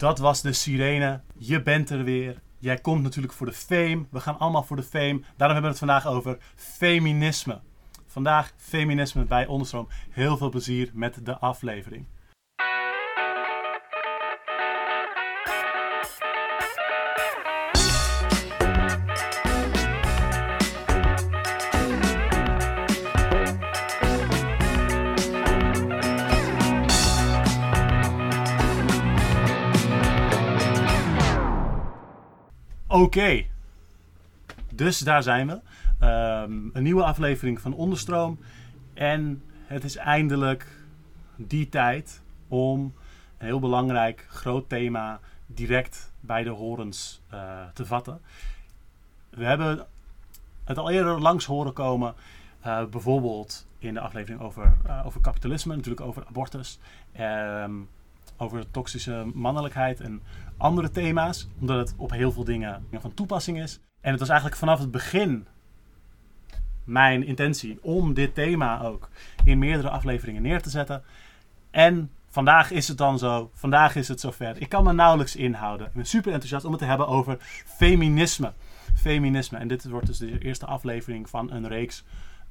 Dat was de sirene. Je bent er weer. Jij komt natuurlijk voor de fame. We gaan allemaal voor de fame. Daarom hebben we het vandaag over feminisme. Vandaag feminisme bij Onderstroom. Heel veel plezier met de aflevering. Oké, dus daar zijn we. Ehm, een nieuwe aflevering van Onderstroom. En het is eindelijk die tijd om een heel belangrijk groot thema direct bij de horens eh, te vatten. We hebben het al eerder langs horen komen, eh, bijvoorbeeld in de aflevering over, eh, over kapitalisme, natuurlijk over abortus, ehm, over toxische mannelijkheid en andere thema's, omdat het op heel veel dingen van toepassing is. En het was eigenlijk vanaf het begin mijn intentie om dit thema ook in meerdere afleveringen neer te zetten. En vandaag is het dan zo, vandaag is het zover. Ik kan me nauwelijks inhouden. Ik ben super enthousiast om het te hebben over feminisme. Feminisme. En dit wordt dus de eerste aflevering van een reeks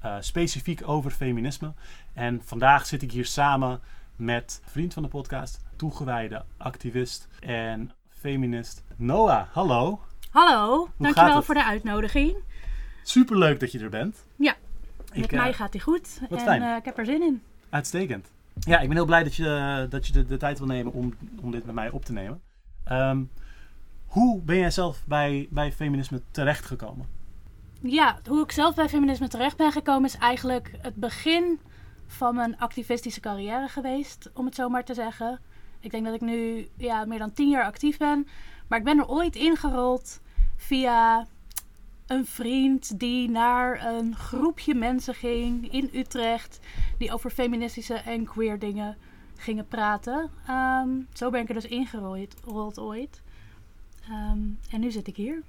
uh, specifiek over feminisme. En vandaag zit ik hier samen met vriend van de podcast, toegewijde activist en feminist Noah. Hallo. Hallo, dankjewel voor de uitnodiging. Superleuk dat je er bent. Ja, met mij gaat hij goed. Wat en fijn. Uh, ik heb er zin in. Uitstekend. Ja, ik ben heel blij dat je, dat je de, de tijd wil nemen om, om dit met mij op te nemen. Um, hoe ben jij zelf bij, bij feminisme terechtgekomen? Ja, hoe ik zelf bij feminisme terecht ben gekomen is eigenlijk het begin van mijn activistische carrière geweest, om het zo maar te zeggen. Ik denk dat ik nu ja, meer dan tien jaar actief ben. Maar ik ben er ooit ingerold via een vriend die naar een groepje mensen ging in Utrecht. Die over feministische en queer dingen gingen praten. Um, zo ben ik er dus ingerold ooit. Um, en nu zit ik hier.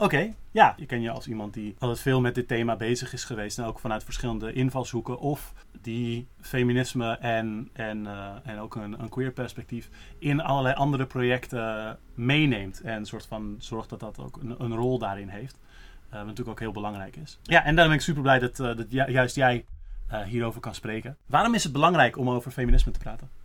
Oké, ja. Ik ken je als iemand die altijd veel met dit thema bezig is geweest. En ook vanuit verschillende invalshoeken. Of die feminisme en, en, uh, en ook een, een queer perspectief in allerlei andere projecten meeneemt. En soort van zorgt dat dat ook een, een rol daarin heeft. Uh, wat natuurlijk ook heel belangrijk is. Ja, en daarom ben ik super blij dat, uh, dat ju juist jij hierover kan spreken. Waarom is het belangrijk om over feminisme te praten?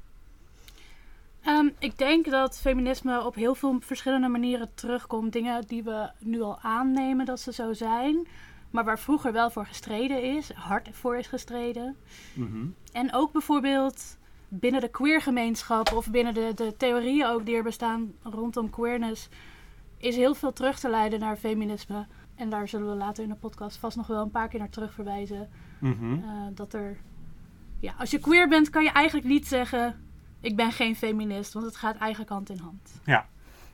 Um, ik denk dat feminisme op heel veel verschillende manieren terugkomt. Dingen die we nu al aannemen dat ze zo zijn. Maar waar vroeger wel voor gestreden is, hard voor is gestreden. Mm -hmm. En ook bijvoorbeeld binnen de queergemeenschap of binnen de, de theorieën ook die er bestaan rondom queerness, is heel veel terug te leiden naar feminisme. En daar zullen we later in de podcast vast nog wel een paar keer naar terug verwijzen. Mm -hmm. uh, dat er, ja, als je queer bent, kan je eigenlijk niet zeggen: ik ben geen feminist, want het gaat eigenlijk hand in hand. Ja,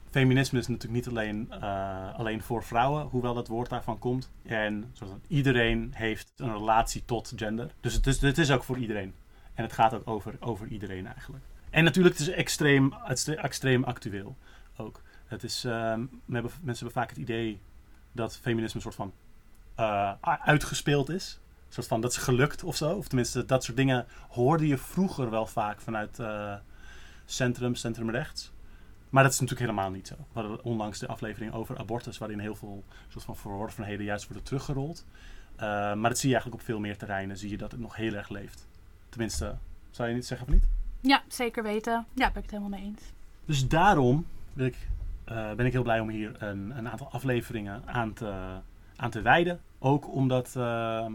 feminisme is natuurlijk niet alleen, uh, alleen voor vrouwen, hoewel dat woord daarvan komt. En iedereen heeft een relatie tot gender. Dus het is, het is ook voor iedereen. En het gaat ook over, over iedereen eigenlijk. En natuurlijk, het is extreem, het extreem actueel ook. Het is, uh, hebben, mensen hebben vaak het idee dat feminisme een soort van uh, uitgespeeld is. Soort van dat is gelukt of zo. Of tenminste, dat soort dingen hoorde je vroeger wel vaak vanuit uh, centrum, centrumrechts. Maar dat is natuurlijk helemaal niet zo. We hadden onlangs de aflevering over abortus, waarin heel veel soort van verworvenheden juist worden teruggerold. Uh, maar dat zie je eigenlijk op veel meer terreinen, zie je dat het nog heel erg leeft. Tenminste, zou je niet zeggen of niet? Ja, zeker weten. Ja, ben ik het helemaal mee eens. Dus daarom ben ik, uh, ben ik heel blij om hier een, een aantal afleveringen aan te, aan te wijden. Ook omdat uh,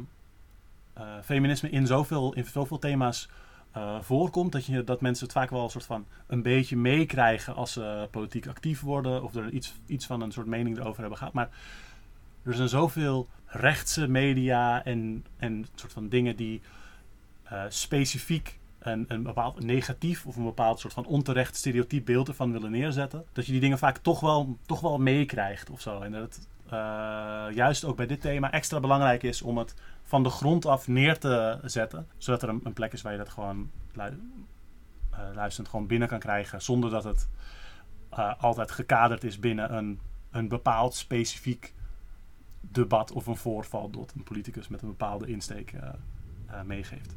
feminisme in zoveel, in zoveel thema's uh, voorkomt. Dat, je, dat mensen het vaak wel een soort van een beetje meekrijgen als ze politiek actief worden. Of er iets, iets van een soort mening erover hebben gehad. Maar er zijn zoveel rechtse media en, en soort van dingen die uh, specifiek een, een bepaald negatief of een bepaald soort van onterecht stereotyp beeld ervan willen neerzetten. Dat je die dingen vaak toch wel, toch wel meekrijgt of zo. En dat het juist ook bij dit thema extra belangrijk is om het van de grond af neer te zetten. Zodat er een, plek is waar je dat gewoon lu uh, luisterend gewoon binnen kan krijgen. Zonder dat het uh, altijd gekaderd is binnen een, een bepaald specifiek debat of een voorval dat een politicus met een bepaalde insteek uh, meegeeft.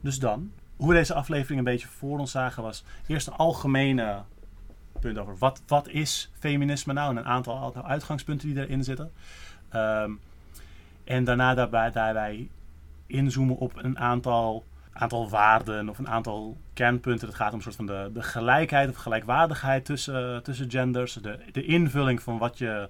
Dus dan, hoe we deze aflevering een beetje voor ons zagen was eerst een algemene punt over wat, wat is feminisme nou en een aantal uitgangspunten die erin zitten. Ehm, en daarna daarbij, daarbij inzoomen op een aantal, aantal waarden of een aantal kernpunten. Het gaat om een soort van de, de gelijkheid of gelijkwaardigheid tussen, tussen genders. De, de invulling van wat je,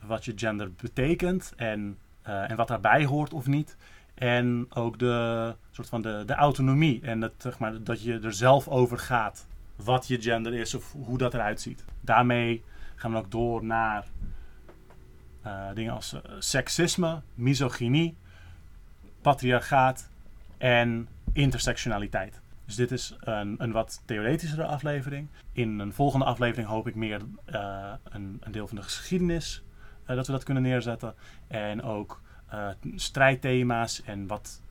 wat je gender betekent en, uh, en wat daarbij hoort of niet. En ook de, soort van de, de autonomie en het, zeg maar, dat je er zelf over gaat wat je gender is of hoe dat eruit ziet. Daarmee gaan we ook door naar uh, dingen als uh, seksisme, misogynie, patriarchaat en intersectionaliteit. Dus dit is een, een wat theoretischere aflevering. In een volgende aflevering hoop ik meer uh, een, een, deel van de geschiedenis dat we dat kunnen neerzetten. En ook strijdthema's en wat,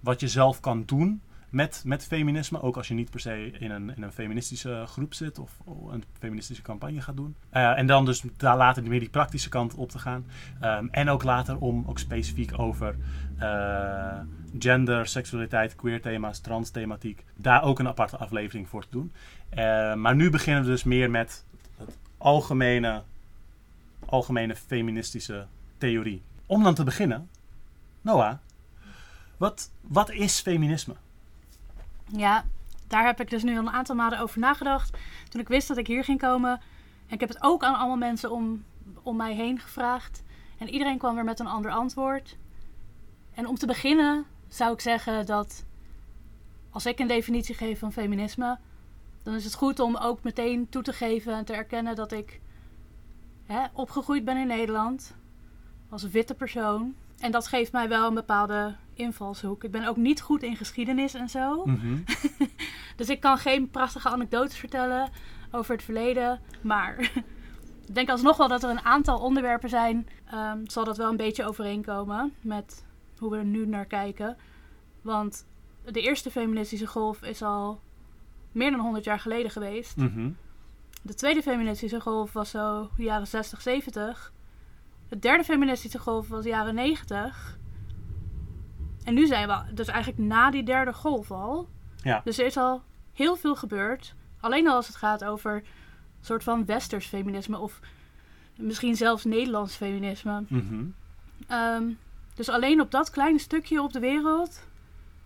wat je zelf kan doen met, met feminisme. Ook als je niet per se in een, in een feministische groep zit of een feministische campagne gaat doen. Uh, en dan dus daar later meer die praktische kant op te gaan. Um, en ook later om ook specifiek over uh, gender, seksualiteit, queer thema's, trans thematiek. Daar ook een aparte aflevering voor te doen. Uh, maar nu beginnen we dus meer met het algemene, algemene feministische theorie. Om dan te beginnen, Noah, wat, wat is feminisme? Ja, daar heb ik dus nu al een aantal maanden over nagedacht. Toen ik wist dat ik hier ging komen. En ik heb het ook aan allemaal mensen om, om mij heen gevraagd. En iedereen kwam weer met een ander antwoord. En om te beginnen zou ik zeggen dat als ik een definitie geef van feminisme, dan is het goed om ook meteen toe te geven en te erkennen dat ik hè, opgegroeid ben in Nederland als witte persoon. En dat geeft mij wel een bepaalde invalshoek. Ik ben ook niet goed in geschiedenis en zo. Mhm. dus ik kan geen prachtige anekdotes vertellen over het verleden. Maar ik denk alsnog wel dat er een aantal onderwerpen zijn. Um, zal dat wel een beetje overeenkomen met hoe we er nu naar kijken. Want de eerste feministische golf is al meer dan 100 jaar geleden geweest. Mhm. De tweede feministische golf was zo de jaren 60, 70. De derde feministische golf was de jaren 90. En nu zijn we dus eigenlijk na die derde golf al. Ja. Dus er is al heel veel gebeurd. Alleen al als het gaat over een soort van westers feminisme of misschien zelfs Nederlands feminisme. Mhm. Ehm, dus alleen op dat kleine stukje op de wereld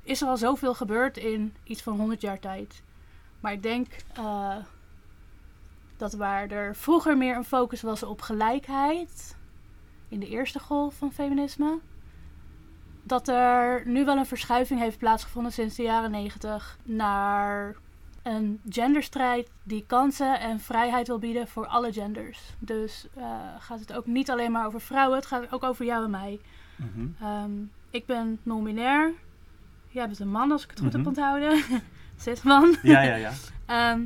is er al zoveel gebeurd in iets van 100 jaar tijd. Maar ik denk uh, dat waar er vroeger meer een focus was op gelijkheid, in de eerste golf van feminisme, dat er nu wel een verschuiving heeft plaatsgevonden sinds de jaren 90 naar een genderstrijd die kansen en vrijheid wil bieden voor alle genders. Dus uh, gaat het ook niet alleen maar over vrouwen, het gaat ook over jou en mij. Mhm. Um, ik ben non-binair. Jij bent een man, als ik het goed Mhm. heb onthouden. Zes man. Ja, ja, ja. Ehm,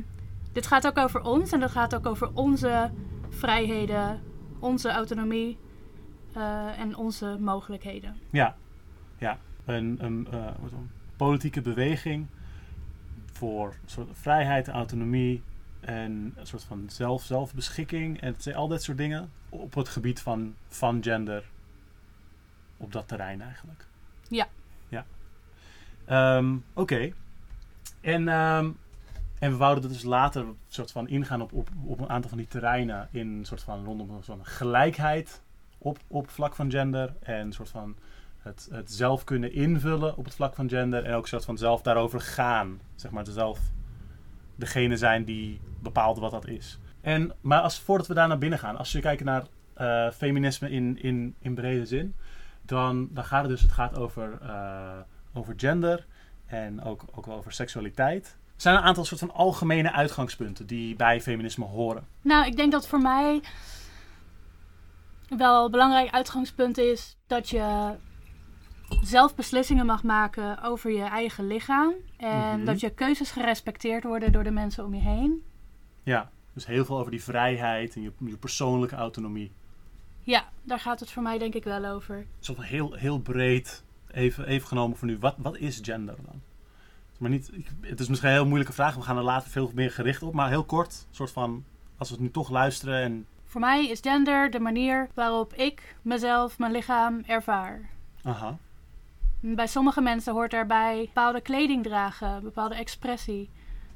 dit gaat ook over ons en dat gaat ook over onze vrijheden, onze autonomie eh, en onze mogelijkheden. Ja, ja. Een, een, eh, politieke beweging voor soort vrijheid, autonomie en een soort van zelf, zelfbeschikking en al dat soort dingen op het gebied van, van gender op dat terrein eigenlijk. Ja. Ja. Ehm, Oké. En, ehm, en we wouden dus later een soort van ingaan op, op, op een aantal van die terreinen in een soort van rondom een soort van gelijkheid op, op vlak van gender en een soort van het, het zelf kunnen invullen op het vlak van gender en ook een soort van zelf daarover gaan. Zeg maar, zelf degene zijn die bepaalt wat dat is. En, maar als, voordat we daar naar binnen gaan, als je kijkt naar eh, feminisme in, in, in brede zin, dan, dan gaat het dus het gaat over, eh, over gender en ook, ook wel over seksualiteit. Er zijn een aantal soort van algemene uitgangspunten die bij feminisme horen. Nou, ik denk dat voor mij wel een belangrijk uitgangspunt is dat je zelf beslissingen mag maken over je eigen lichaam. En Mhm. dat je keuzes gerespecteerd worden door de mensen om je heen. Ja, dus heel veel over die vrijheid en je, je persoonlijke autonomie. Ja, daar gaat het voor mij denk ik wel over. Zo van heel, heel breed, even, even genomen voor nu. Wat, wat is gender dan? Maar niet, het is misschien een heel moeilijke vraag. We gaan er later veel meer gericht op. Maar heel kort, soort van, als we het nu toch luisteren en... Voor mij is gender de manier waarop ik mezelf, mijn lichaam ervaar. Aha. Bij sommige mensen hoort daarbij bepaalde kleding dragen, bepaalde expressie,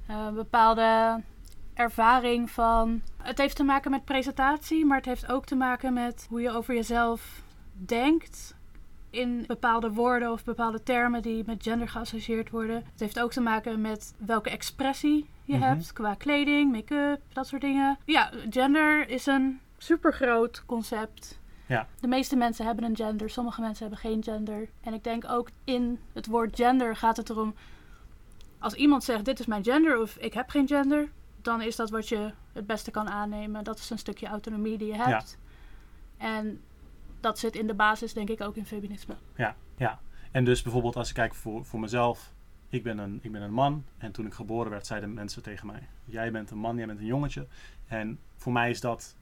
uh, bepaalde ervaring van. Het heeft te maken met presentatie, maar het heeft ook te maken met hoe je over jezelf denkt. In bepaalde woorden of bepaalde termen die met gender geassocieerd worden. Het heeft ook te maken met welke expressie je Mhm. hebt qua kleding, make-up, dat soort dingen. Ja, gender is een supergroot concept. Ja. De meeste mensen hebben een gender, sommige mensen hebben geen gender. En ik denk ook in het woord gender gaat het erom. Als iemand zegt: Dit is mijn gender of ik heb geen gender, dan is dat wat je het beste kan aannemen. Dat is een stukje autonomie die je hebt. En dat zit in de basis, denk ik, ook in feminisme. Ja, ja. En dus bijvoorbeeld als ik kijk voor, voor mezelf. Ik ben, een, ik ben een man en toen ik geboren werd zeiden mensen tegen mij. Jij bent een man, jij bent een jongetje. En voor mij is dat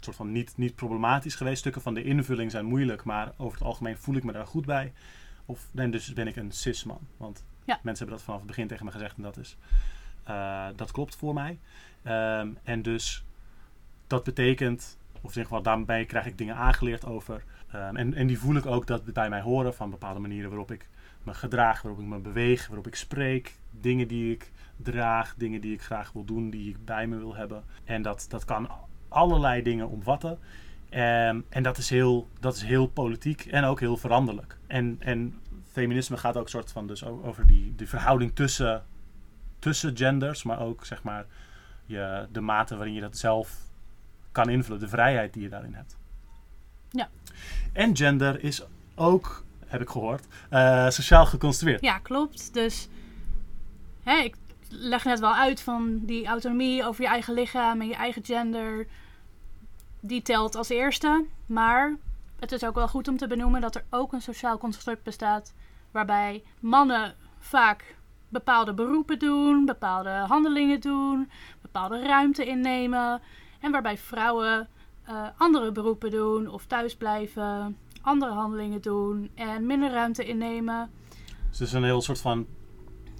soort van niet, niet problematisch geweest. Stukken van de invulling zijn moeilijk, maar over het algemeen voel ik me daar goed bij. Of, en dus ben ik een cis-man. Want Ja. mensen hebben dat vanaf het begin tegen me gezegd en dat, is, eh, dat klopt voor mij. Ehm, en dus dat betekent, of ieder geval daarbij krijg ik dingen aangeleerd over. Ehm, en, en die voel ik ook dat bij mij horen van bepaalde manieren waarop ik me gedraag, waarop ik me beweeg, waarop ik spreek. Dingen die ik draag, dingen die ik graag wil doen, die ik bij me wil hebben. En dat, dat kan allerlei dingen omvatten. Ehm, en dat is, heel, dat is heel politiek en ook heel veranderlijk. En, en feminisme gaat ook soort van dus over die, die verhouding tussen, tussen genders, maar ook zeg maar je, de mate waarin je dat zelf kan invullen, de vrijheid die je daarin hebt. Ja. En gender is ook, heb ik gehoord, eh, sociaal geconstrueerd. Ja, klopt. Dus hè, ik leg net wel uit van die autonomie over je eigen lichaam en je eigen gender. Die telt als eerste. Maar het is ook wel goed om te benoemen dat er ook een sociaal construct bestaat. Waarbij mannen vaak bepaalde beroepen doen, bepaalde handelingen doen, bepaalde ruimte innemen. En waarbij vrouwen eh, andere beroepen doen of thuisblijven, andere handelingen doen en minder ruimte innemen. Dus het is een heel soort van.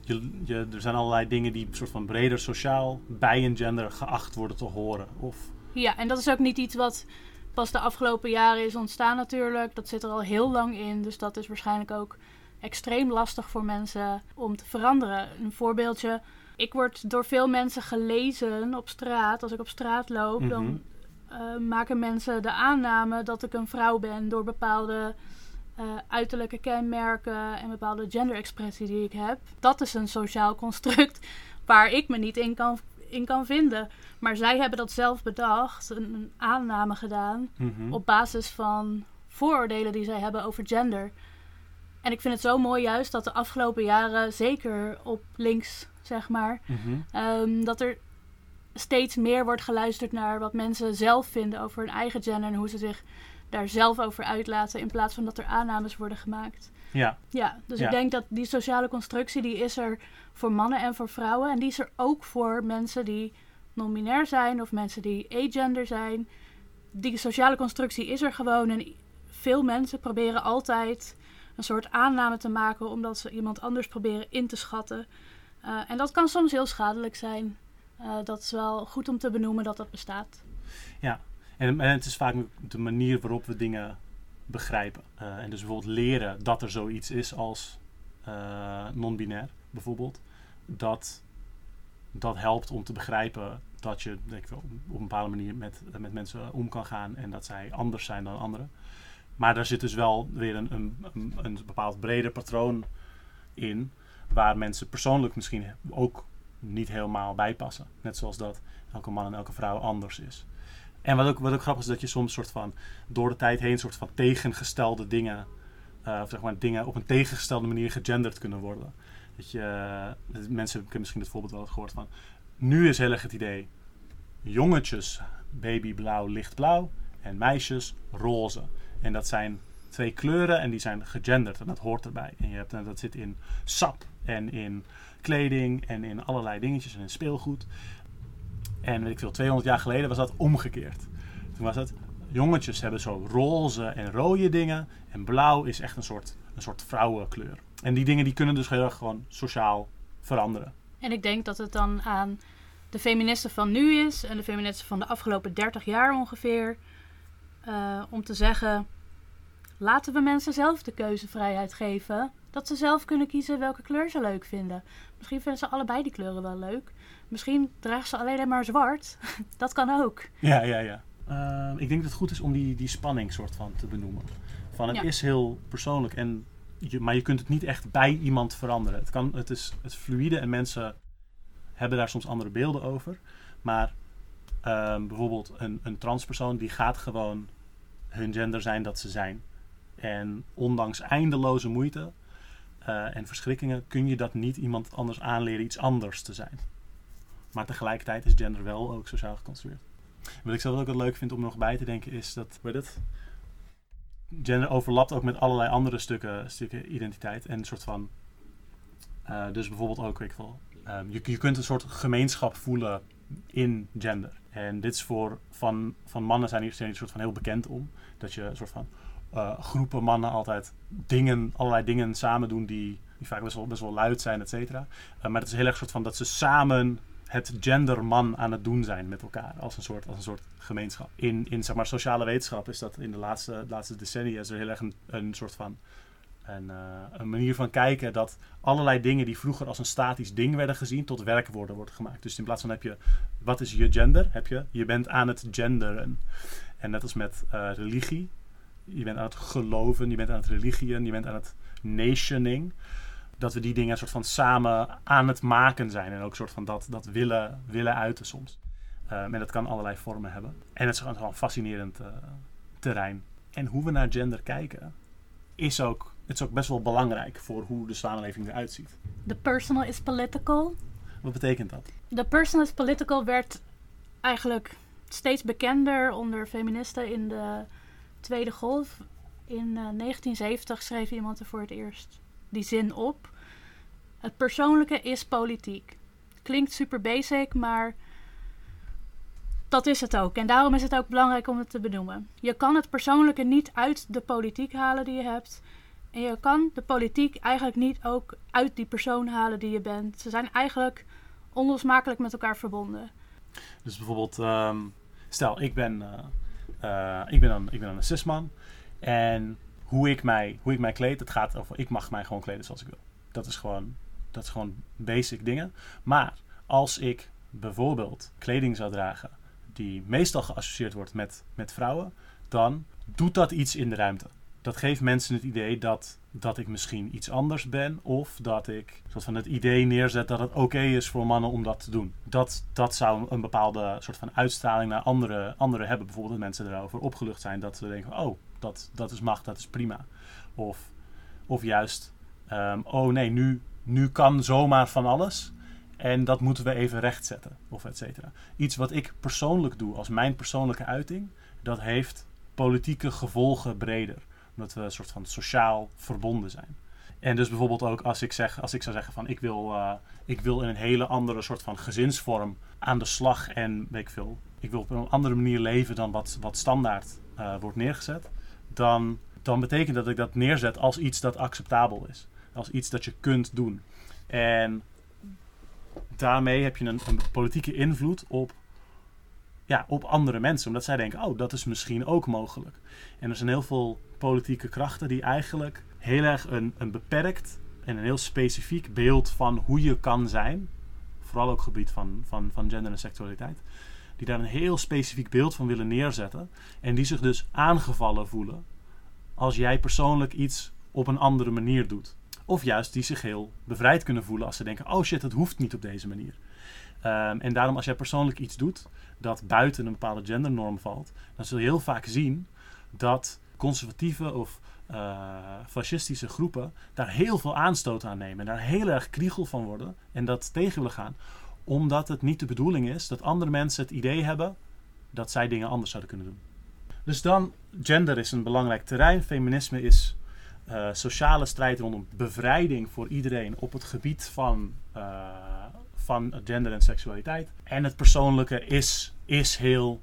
Je, je, er zijn allerlei dingen die soort van breder sociaal bij een gender geacht worden te horen. Of, Ja, en dat is ook niet iets wat pas de afgelopen jaren is ontstaan natuurlijk. Dat zit er al heel lang in. Dus dat is waarschijnlijk ook extreem lastig voor mensen om te veranderen. Een voorbeeldje. Ik word door veel mensen gelezen op straat. Als ik op straat loop, Mhm. dan eh, maken mensen de aanname dat ik een vrouw ben door bepaalde eh, uiterlijke kenmerken en bepaalde genderexpressie die ik heb. Dat is een sociaal construct waar ik me niet in kan, in kan vinden. Maar zij hebben dat zelf bedacht, een, een aanname gedaan Mhm. op basis van vooroordelen die zij hebben over gender. En ik vind het zo mooi juist dat de afgelopen jaren, zeker op links zeg maar, Mhm. Ehm, dat er steeds meer wordt geluisterd naar wat mensen zelf vinden over hun eigen gender en hoe ze zich daar zelf over uitlaten, in plaats van dat er aannames worden gemaakt. Ja, Ja, dus Ja. ik denk dat die sociale constructie die is er voor mannen en voor vrouwen en die is er ook voor mensen die non-binair zijn of mensen die agender zijn. Die sociale constructie is er gewoon en veel mensen proberen altijd een soort aanname te maken omdat ze iemand anders proberen in te schatten. Eh, en dat kan soms heel schadelijk zijn. Eh, dat is wel goed om te benoemen dat dat bestaat. en, en het is vaak de manier waarop we dingen begrijpen. Eh, en dus bijvoorbeeld leren dat er zoiets is als non-binair, bijvoorbeeld. Dat, dat helpt om te begrijpen dat je denk ik op een bepaalde manier met, met mensen om kan gaan en dat zij anders zijn dan anderen. Maar daar zit dus wel weer een, een, een bepaald breder patroon in, waar mensen persoonlijk misschien ook niet helemaal bij passen. Net zoals dat elke man en elke vrouw anders is. En wat ook, wat ook grappig is, dat je soms soort van door de tijd heen soort van tegengestelde dingen, eh, of zeg maar dingen op een tegengestelde manier gegenderd kunnen worden. Dat je, eh, mensen hebben misschien het voorbeeld wel gehoord van, nu is heel erg het idee, jongetjes babyblauw, lichtblauw en meisjes roze. En dat zijn twee kleuren en die zijn gegenderd en dat hoort erbij. En je hebt, en dat zit in sap en in kleding en in allerlei dingetjes en in speelgoed. En weet ik veel, 200 jaar geleden was dat omgekeerd. Toen was het, jongetjes hebben zo roze en rode dingen. En blauw is echt een soort, een soort vrouwenkleur. En die dingen die kunnen dus heel erg gewoon sociaal veranderen. En ik denk dat het dan aan de feministen van nu is en de feministen van de afgelopen 30 jaar ongeveer. eh, om te zeggen: laten we mensen zelf de keuzevrijheid geven. Dat ze zelf kunnen kiezen welke kleur ze leuk vinden. Misschien vinden ze allebei die kleuren wel leuk. Misschien dragen ze alleen maar zwart. dat kan ook. Ja, ja, ja. Ehm, ik denk dat het goed is om die, die spanning soort van te benoemen. Van het Ja. is heel persoonlijk, en je, maar je kunt het niet echt bij iemand veranderen. Het, kan, het is het fluïde en mensen hebben daar soms andere beelden over. Maar ehm, bijvoorbeeld een, een transpersoon die gaat gewoon hun gender zijn dat ze zijn. En ondanks eindeloze moeite eh, en verschrikkingen kun je dat niet iemand anders aanleren iets anders te zijn. Maar tegelijkertijd is gender wel ook sociaal geconstrueerd. Wat ik zelf ook wel leuk vind om nog bij te denken is dat, weet het, gender overlapt ook met allerlei andere stukken, stukken identiteit. En een soort van, eh, dus bijvoorbeeld ook, ik wel, ehm, je, je kunt een soort gemeenschap voelen in gender. En dit is voor, van, van mannen zijn hier, zijn hier een soort van heel bekend om. Dat je een soort van eh, groepen mannen altijd dingen, allerlei dingen samen doen die, die vaak best wel, best wel luid zijn, et cetera. Eh, maar het is heel erg soort van dat ze samen het genderman aan het doen zijn met elkaar. Als een soort, als een soort gemeenschap. In, in zeg maar, sociale wetenschap is dat in de laatste, laatste decennia is er heel erg een, een soort van een, eh, een manier van kijken dat allerlei dingen die vroeger als een statisch ding werden gezien, tot werkwoorden worden gemaakt. Dus in plaats van heb je, wat is je gender? Heb je, je bent aan het genderen. En net als met religie. Je bent aan het geloven, je bent aan het religieën, je bent aan het nationing. Dat we die dingen soort van samen aan het maken zijn. En ook soort van dat, dat willen, willen uiten soms. Ehm, en dat kan allerlei vormen hebben. En het is gewoon een fascinerend eh, terrein. En hoe we naar gender kijken, is ook, het is ook best wel belangrijk voor hoe de samenleving eruit ziet. The personal is political. Wat betekent dat? The personal is political werd eigenlijk steeds bekender onder feministen in de Tweede Golf. In eh, 1970 schreef iemand er voor het eerst die zin op. Het persoonlijke is politiek. Klinkt super basic, maar dat is het ook. En daarom is het ook belangrijk om het te benoemen. Je kan het persoonlijke niet uit de politiek halen die je hebt. En je kan de politiek eigenlijk niet ook uit die persoon halen die je bent. Ze zijn eigenlijk onlosmakelijk met elkaar verbonden. Dus bijvoorbeeld, ehm, stel, ik ben, eh, eh, ik, ben een, ik ben een cisman. En hoe ik, mij, hoe ik mij kleed, het gaat over, ik mag mij gewoon kleden zoals ik wil. Dat is gewoon, dat is gewoon basic dingen. Maar als ik bijvoorbeeld kleding zou dragen die meestal geassocieerd wordt met, met vrouwen, dan doet dat iets in de ruimte. Dat geeft mensen het idee dat, dat ik misschien iets anders ben. Of dat ik soort van het idee neerzet dat het oké is voor mannen om dat te doen. Dat, dat zou een bepaalde soort van uitstraling naar andere, anderen hebben. Bijvoorbeeld dat mensen erover opgelucht zijn. Dat ze denken, oh, dat, dat is macht, dat is prima. Of, of juist, ehm, oh nee, nu, nu kan zomaar van alles. En dat moeten we even rechtzetten, of et cetera. Iets wat ik persoonlijk doe als mijn persoonlijke uiting, dat heeft politieke gevolgen breder. Omdat we een soort van sociaal verbonden zijn. En dus bijvoorbeeld ook als ik, zeg, als ik zou zeggen van ik wil, eh, ik wil in een hele andere soort van gezinsvorm aan de slag en weet ik veel. Ik wil op een andere manier leven dan wat, wat standaard eh, wordt neergezet. Dan, dan betekent dat ik dat neerzet als iets dat acceptabel is. Als iets dat je kunt doen. En daarmee heb je een, een politieke invloed op, ja, op andere mensen. Omdat zij denken, oh, dat is misschien ook mogelijk. En er zijn heel veel politieke krachten die eigenlijk heel erg een, een beperkt en een heel specifiek beeld van hoe je kan zijn. Vooral ook gebied van, van, van gender en seksualiteit. Die daar een heel specifiek beeld van willen neerzetten. En die zich dus aangevallen voelen als jij persoonlijk iets op een andere manier doet. Of juist die zich heel bevrijd kunnen voelen als ze denken: oh shit, het hoeft niet op deze manier. Um, en daarom, als jij persoonlijk iets doet dat buiten een bepaalde gendernorm valt, dan zul je heel vaak zien dat conservatieve of uh, fascistische groepen daar heel veel aanstoot aan nemen. En daar heel erg kriegel van worden en dat tegen willen gaan. Omdat het niet de bedoeling is dat andere mensen het idee hebben dat zij dingen anders zouden kunnen doen. Dus dan, gender is een belangrijk terrein. Feminisme is uh, sociale strijd rondom bevrijding voor iedereen op het gebied van, uh, van gender en seksualiteit. En het persoonlijke is, is heel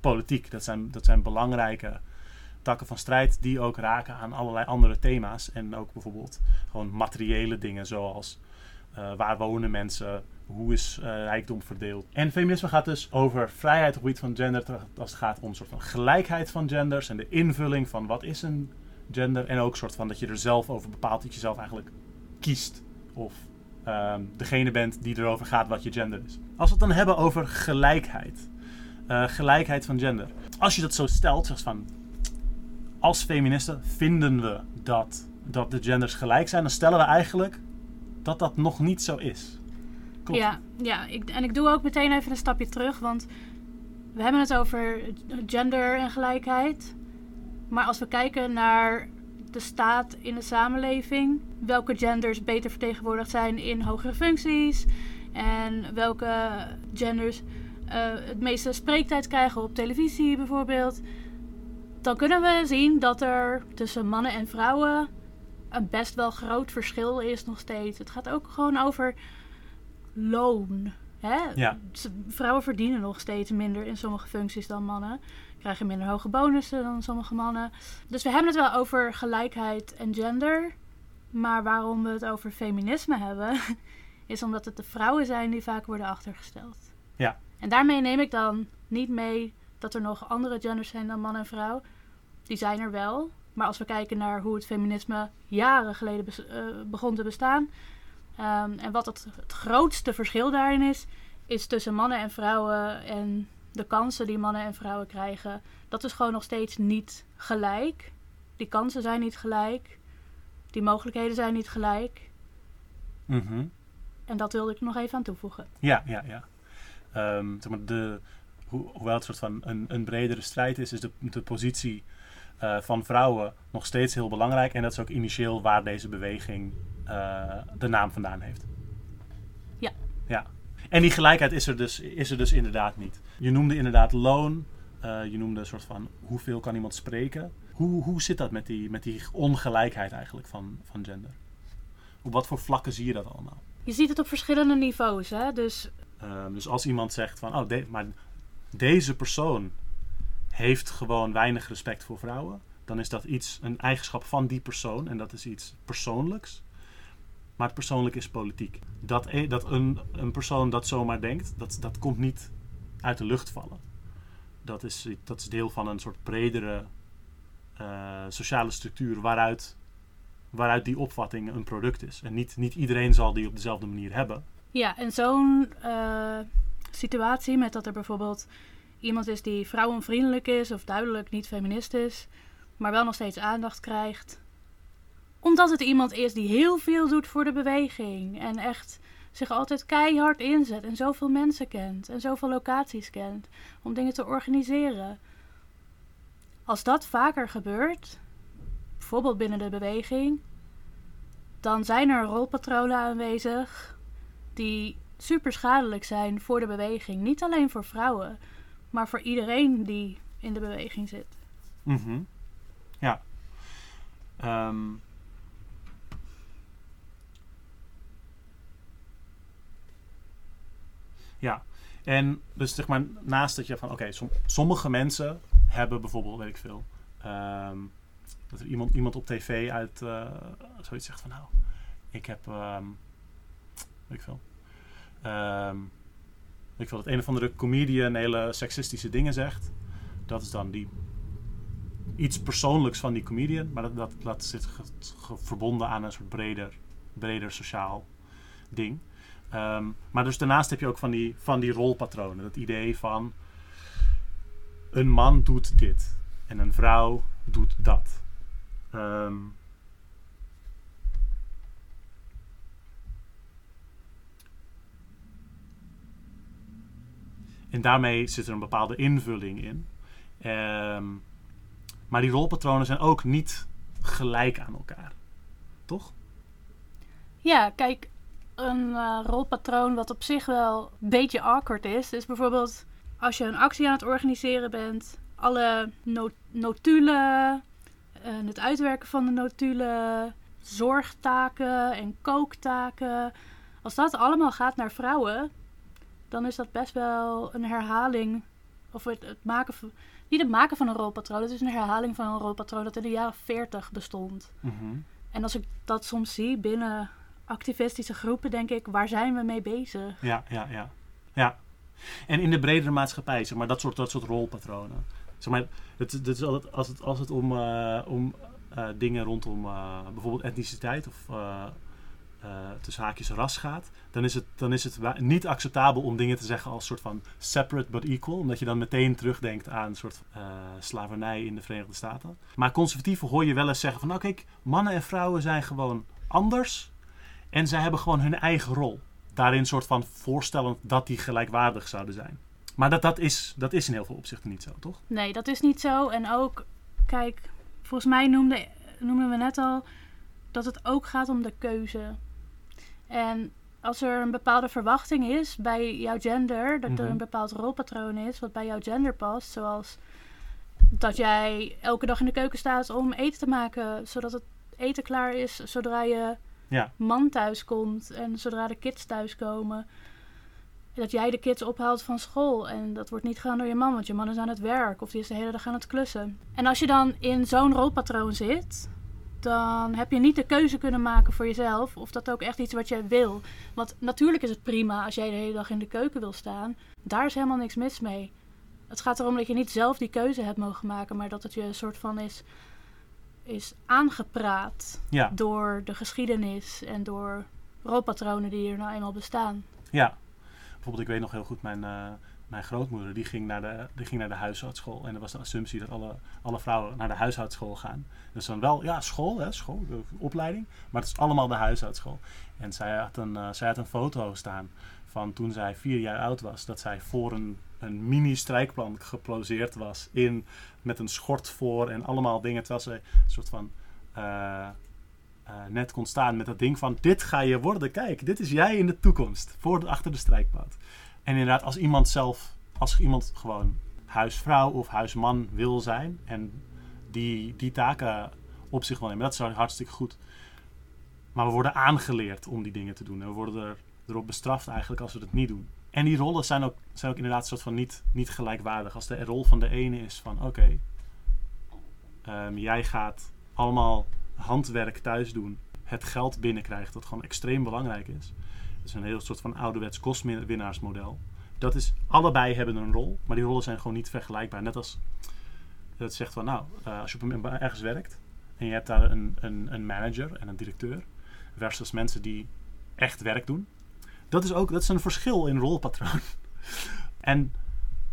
politiek. Dat zijn, dat zijn belangrijke takken van strijd die ook raken aan allerlei andere thema's. En ook bijvoorbeeld gewoon materiële dingen zoals uh, waar wonen mensen, hoe is rijkdom verdeeld. En feminisme gaat dus over vrijheid op het gebied van gender als het gaat om een soort van gelijkheid van genders en de invulling van wat is een gender. En ook soort van dat je er zelf over bepaalt dat je zelf eigenlijk kiest. Of ehm, degene bent die erover gaat wat je gender is. Als we het dan hebben over gelijkheid. eh, gelijkheid van gender. Als je dat zo stelt, zoals van... Als feministen vinden we dat, dat de genders gelijk zijn, dan stellen we eigenlijk dat dat nog niet zo is. Klopt. Ja, ja ik, en ik doe ook meteen even een stapje terug, want we hebben het over gender en gelijkheid. Maar als we kijken naar de staat in de samenleving, welke genders beter vertegenwoordigd zijn in hogere functies en welke genders eh, het meeste spreektijd krijgen op televisie bijvoorbeeld, dan kunnen we zien dat er tussen mannen en vrouwen een best wel groot verschil is nog steeds. Het gaat ook gewoon over loon. Hè? Ja. Vrouwen verdienen nog steeds minder in sommige functies dan mannen. Krijgen minder hoge bonussen dan sommige mannen. Dus we hebben het wel over gelijkheid en gender. Maar waarom we het over feminisme hebben, is omdat het de vrouwen zijn die vaak worden achtergesteld. Ja. En daarmee neem ik dan niet mee dat er nog andere genders zijn dan man en vrouw. Die zijn er wel. Maar als we kijken naar hoe het feminisme jaren geleden eh, begon te bestaan. ehm, en wat het, het grootste verschil daarin is, is tussen mannen en vrouwen en de kansen die mannen en vrouwen krijgen. Dat is gewoon nog steeds niet gelijk. Die kansen zijn niet gelijk. Die mogelijkheden zijn niet gelijk. Mhm. En dat wilde ik nog even aan toevoegen. Ja, ja, ja. Ehm, zeg maar de, ho- hoewel het soort van een, een bredere strijd is, is de, de positie eh, van vrouwen nog steeds heel belangrijk. En dat is ook initieel waar deze beweging eh, de naam vandaan heeft. Ja. Ja. En die gelijkheid is er dus, is er dus inderdaad niet. Je noemde inderdaad loon. eh, je noemde een soort van hoeveel kan iemand spreken. Hoe, hoe zit dat met die, met die ongelijkheid eigenlijk van, van gender? Op wat voor vlakken zie je dat allemaal? Je ziet het op verschillende niveaus. Hè? Dus Ehm, dus als iemand zegt van, oh, de- maar deze persoon heeft gewoon weinig respect voor vrouwen, dan is dat iets, een eigenschap van die persoon en dat is iets persoonlijks. Maar het persoonlijk is politiek. Dat, e- dat een, een persoon dat zomaar denkt, dat, dat komt niet uit de lucht vallen. Dat is, dat is deel van een soort bredere eh, sociale structuur waaruit, waaruit die opvatting een product is. En niet, niet iedereen zal die op dezelfde manier hebben. Ja, en zo'n eh, situatie met dat er bijvoorbeeld iemand is die vrouwenvriendelijk is of duidelijk niet feminist is, maar wel nog steeds aandacht krijgt. Omdat het iemand is die heel veel doet voor de beweging en echt zich altijd keihard inzet en zoveel mensen kent en zoveel locaties kent om dingen te organiseren. Als dat vaker gebeurt, bijvoorbeeld binnen de beweging, dan zijn er rolpatronen aanwezig die super schadelijk zijn voor de beweging. Niet alleen voor vrouwen, maar voor iedereen die in de beweging zit. Mhm. Ja. Ehm. Ja. En dus zeg maar naast dat je van oké, som- sommige mensen hebben bijvoorbeeld, weet ik veel, ehm, dat er iemand, iemand op tv uit eh, zoiets zegt van nou, ik heb, ehm, weet ik veel, ehm, ik veel, dat een of andere comedian hele seksistische dingen zegt. Dat is dan die iets persoonlijks van die comedian, maar dat, dat, dat zit verbonden aan een soort breder, breder sociaal ding. Ehm, maar dus daarnaast heb je ook van die, van die rolpatronen. Dat idee van een man doet dit en een vrouw doet dat. Ehm, en daarmee zit er een bepaalde invulling in. Ehm, maar die rolpatronen zijn ook niet gelijk aan elkaar. Toch? Ja, kijk, een eh, rolpatroon wat op zich wel een beetje awkward is, is bijvoorbeeld als je een actie aan het organiseren bent, alle no- notulen, en het uitwerken van de notulen, zorgtaken en kooktaken. Als dat allemaal gaat naar vrouwen, dan is dat best wel een herhaling. Of het, het maken van. Niet het maken van een rolpatroon, het is een herhaling van een rolpatroon dat in de jaren 40 bestond. Mhm. En als ik dat soms zie binnen activistische groepen, denk ik, waar zijn we mee bezig? Ja, ja, ja. ja. En in de bredere maatschappij, zeg maar, dat soort, dat soort rolpatronen. Zeg maar, het, het is altijd, als, het, als het om, eh, om eh, dingen rondom eh, bijvoorbeeld etniciteit of tussen haakjes ras gaat, dan is het, dan is het niet acceptabel om dingen te zeggen als soort van separate but equal, omdat je dan meteen terugdenkt aan een soort slavernij in de Verenigde Staten. Maar conservatieven hoor je wel eens zeggen van, nou mannen en vrouwen zijn gewoon anders en zij hebben gewoon hun eigen rol. Daarin soort van voorstellen dat die gelijkwaardig zouden zijn. Maar dat, dat, is, dat is in heel veel opzichten niet zo, toch? Nee, dat is niet zo. En ook, kijk, volgens mij noemde, noemden we net al dat het ook gaat om de keuze. En als er een bepaalde verwachting is bij jouw gender, dat er Mhm. een bepaald rolpatroon is wat bij jouw gender past, zoals dat jij elke dag in de keuken staat om eten te maken, zodat het eten klaar is zodra je Ja. man thuis komt en zodra de kids thuiskomen. Dat jij de kids ophaalt van school en dat wordt niet gedaan door je man, want je man is aan het werk of die is de hele dag aan het klussen. En als je dan in zo'n rolpatroon zit, dan heb je niet de keuze kunnen maken voor jezelf of dat ook echt iets wat jij wil. Want natuurlijk is het prima als jij de hele dag in de keuken wil staan. Daar is helemaal niks mis mee. Het gaat erom dat je niet zelf die keuze hebt mogen maken, maar dat het je een soort van is, is aangepraat Ja, door de geschiedenis en door rolpatronen die er nou eenmaal bestaan. ja. Bijvoorbeeld, ik weet nog heel goed, mijn, eh, mijn grootmoeder die ging, naar de, die ging naar de huishoudschool. En er was de assumptie dat alle, alle vrouwen naar de huishoudschool gaan. Dus dan wel, ja, school, hè, school, de opleiding. Maar het is allemaal de huishoudschool. En zij had een, eh, zij had een foto staan van toen zij vier jaar oud was. Dat zij voor een, een mini-strijkplan geploseerd was. In, met een schort voor en allemaal dingen. Terwijl ze een soort van... eh, eh, net kon staan met dat ding van... Dit ga je worden, kijk, dit is jij in de toekomst. Voor achter de strijkplaat. En inderdaad, als iemand zelf... Als iemand gewoon huisvrouw of huisman wil zijn... En die, die taken op zich wel nemen. Dat is hartstikke goed. Maar we worden aangeleerd om die dingen te doen. En we worden er, erop bestraft eigenlijk als we het niet doen. En die rollen zijn ook, zijn ook inderdaad een soort van niet, niet gelijkwaardig. Als de rol van de ene is van oké, ehm, jij gaat allemaal handwerk thuis doen. Het geld binnenkrijgt, dat gewoon extreem belangrijk is. Dat is een heel soort van ouderwets kostwinnaarsmodel. Dat is, allebei hebben een rol, maar die rollen zijn gewoon niet vergelijkbaar. Net als het zegt van nou, eh, als je op een, ergens werkt en je hebt daar een, een, een manager en een directeur versus mensen die echt werk doen. Dat is ook dat is een verschil in rolpatroon. en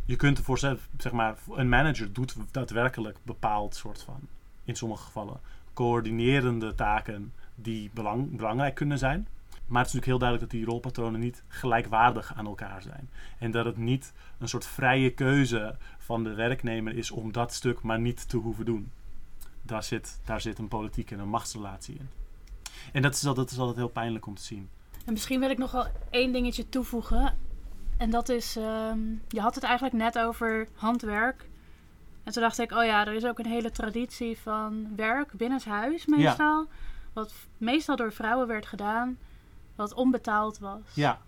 je kunt ervoor zeg maar, een manager doet daadwerkelijk bepaald soort van, in sommige gevallen, coördinerende taken die belang, belangrijk kunnen zijn. Maar het is natuurlijk heel duidelijk dat die rolpatronen niet gelijkwaardig aan elkaar zijn. En dat het niet een soort vrije keuze van de werknemer is om dat stuk maar niet te hoeven doen. Daar zit, daar zit een politiek en een machtsrelatie in. En dat is, altijd, dat is altijd heel pijnlijk om te zien. En misschien wil ik nog wel één dingetje toevoegen. En dat is, ehm, je had het eigenlijk net over handwerk. En toen dacht ik, oh ja, er is ook een hele traditie van werk binnenshuis meestal. Wat meestal door vrouwen werd gedaan, wat onbetaald was. Ja,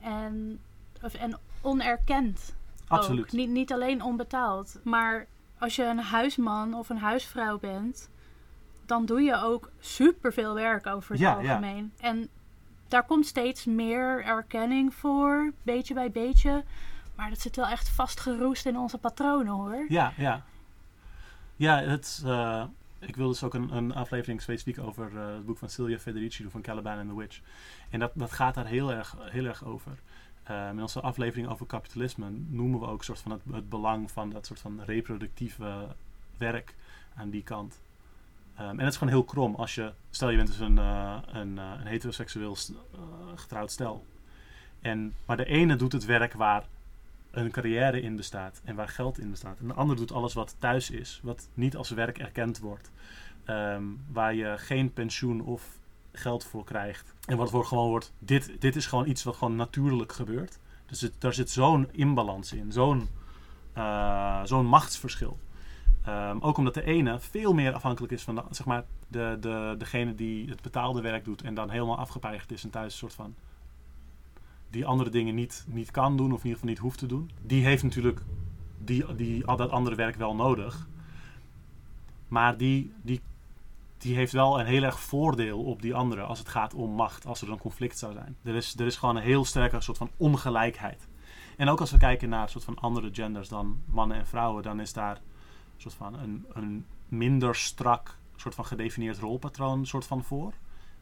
En, of, en onerkend. absoluut. Ook. Niet, niet alleen onbetaald. Maar als je een huisman of een huisvrouw bent, dan doe je ook superveel werk over het Ja, ja. algemeen. En daar komt steeds meer erkenning voor, beetje bij beetje. Maar dat zit wel echt vastgeroest in onze patronen hoor. Ja, ja. Ja, eh, ik wil dus ook een, een aflevering specifiek over eh, het boek van Silvia Federici van Caliban and the Witch. En dat, dat gaat daar heel erg, heel erg over. Eh, in onze aflevering over kapitalisme noemen we ook soort van het, het belang van dat soort van reproductieve werk aan die kant. Ehm, en het is gewoon heel krom als je, stel je bent dus een, eh, een, eh, een heteroseksueel eh, getrouwd stel. En, maar de ene doet het werk waar een carrière in bestaat en waar geld in bestaat. En de ander doet alles wat thuis is, wat niet als werk erkend wordt. Ehm, waar je geen pensioen of geld voor krijgt. En wat voor gewoon wordt, dit, dit is gewoon iets wat gewoon natuurlijk gebeurt. Dus het, daar zit zo'n imbalans in, zo'n zo'n machtsverschil. Ehm, ook omdat de ene veel meer afhankelijk is van zeg maar, de, de, degene die het betaalde werk doet en dan helemaal afgepeigerd is en thuis een soort van die andere dingen niet, niet kan doen of in ieder geval niet hoeft te doen. Die heeft natuurlijk die, die, al dat andere werk wel nodig. Maar die, die, die heeft wel een heel erg voordeel op die andere als het gaat om macht, als er een conflict zou zijn. Er is, er is gewoon een heel sterke soort van ongelijkheid. En ook als we kijken naar soort van andere genders dan mannen en vrouwen, dan is daar soort van een, een minder strak soort van gedefinieerd rolpatroon soort van voor.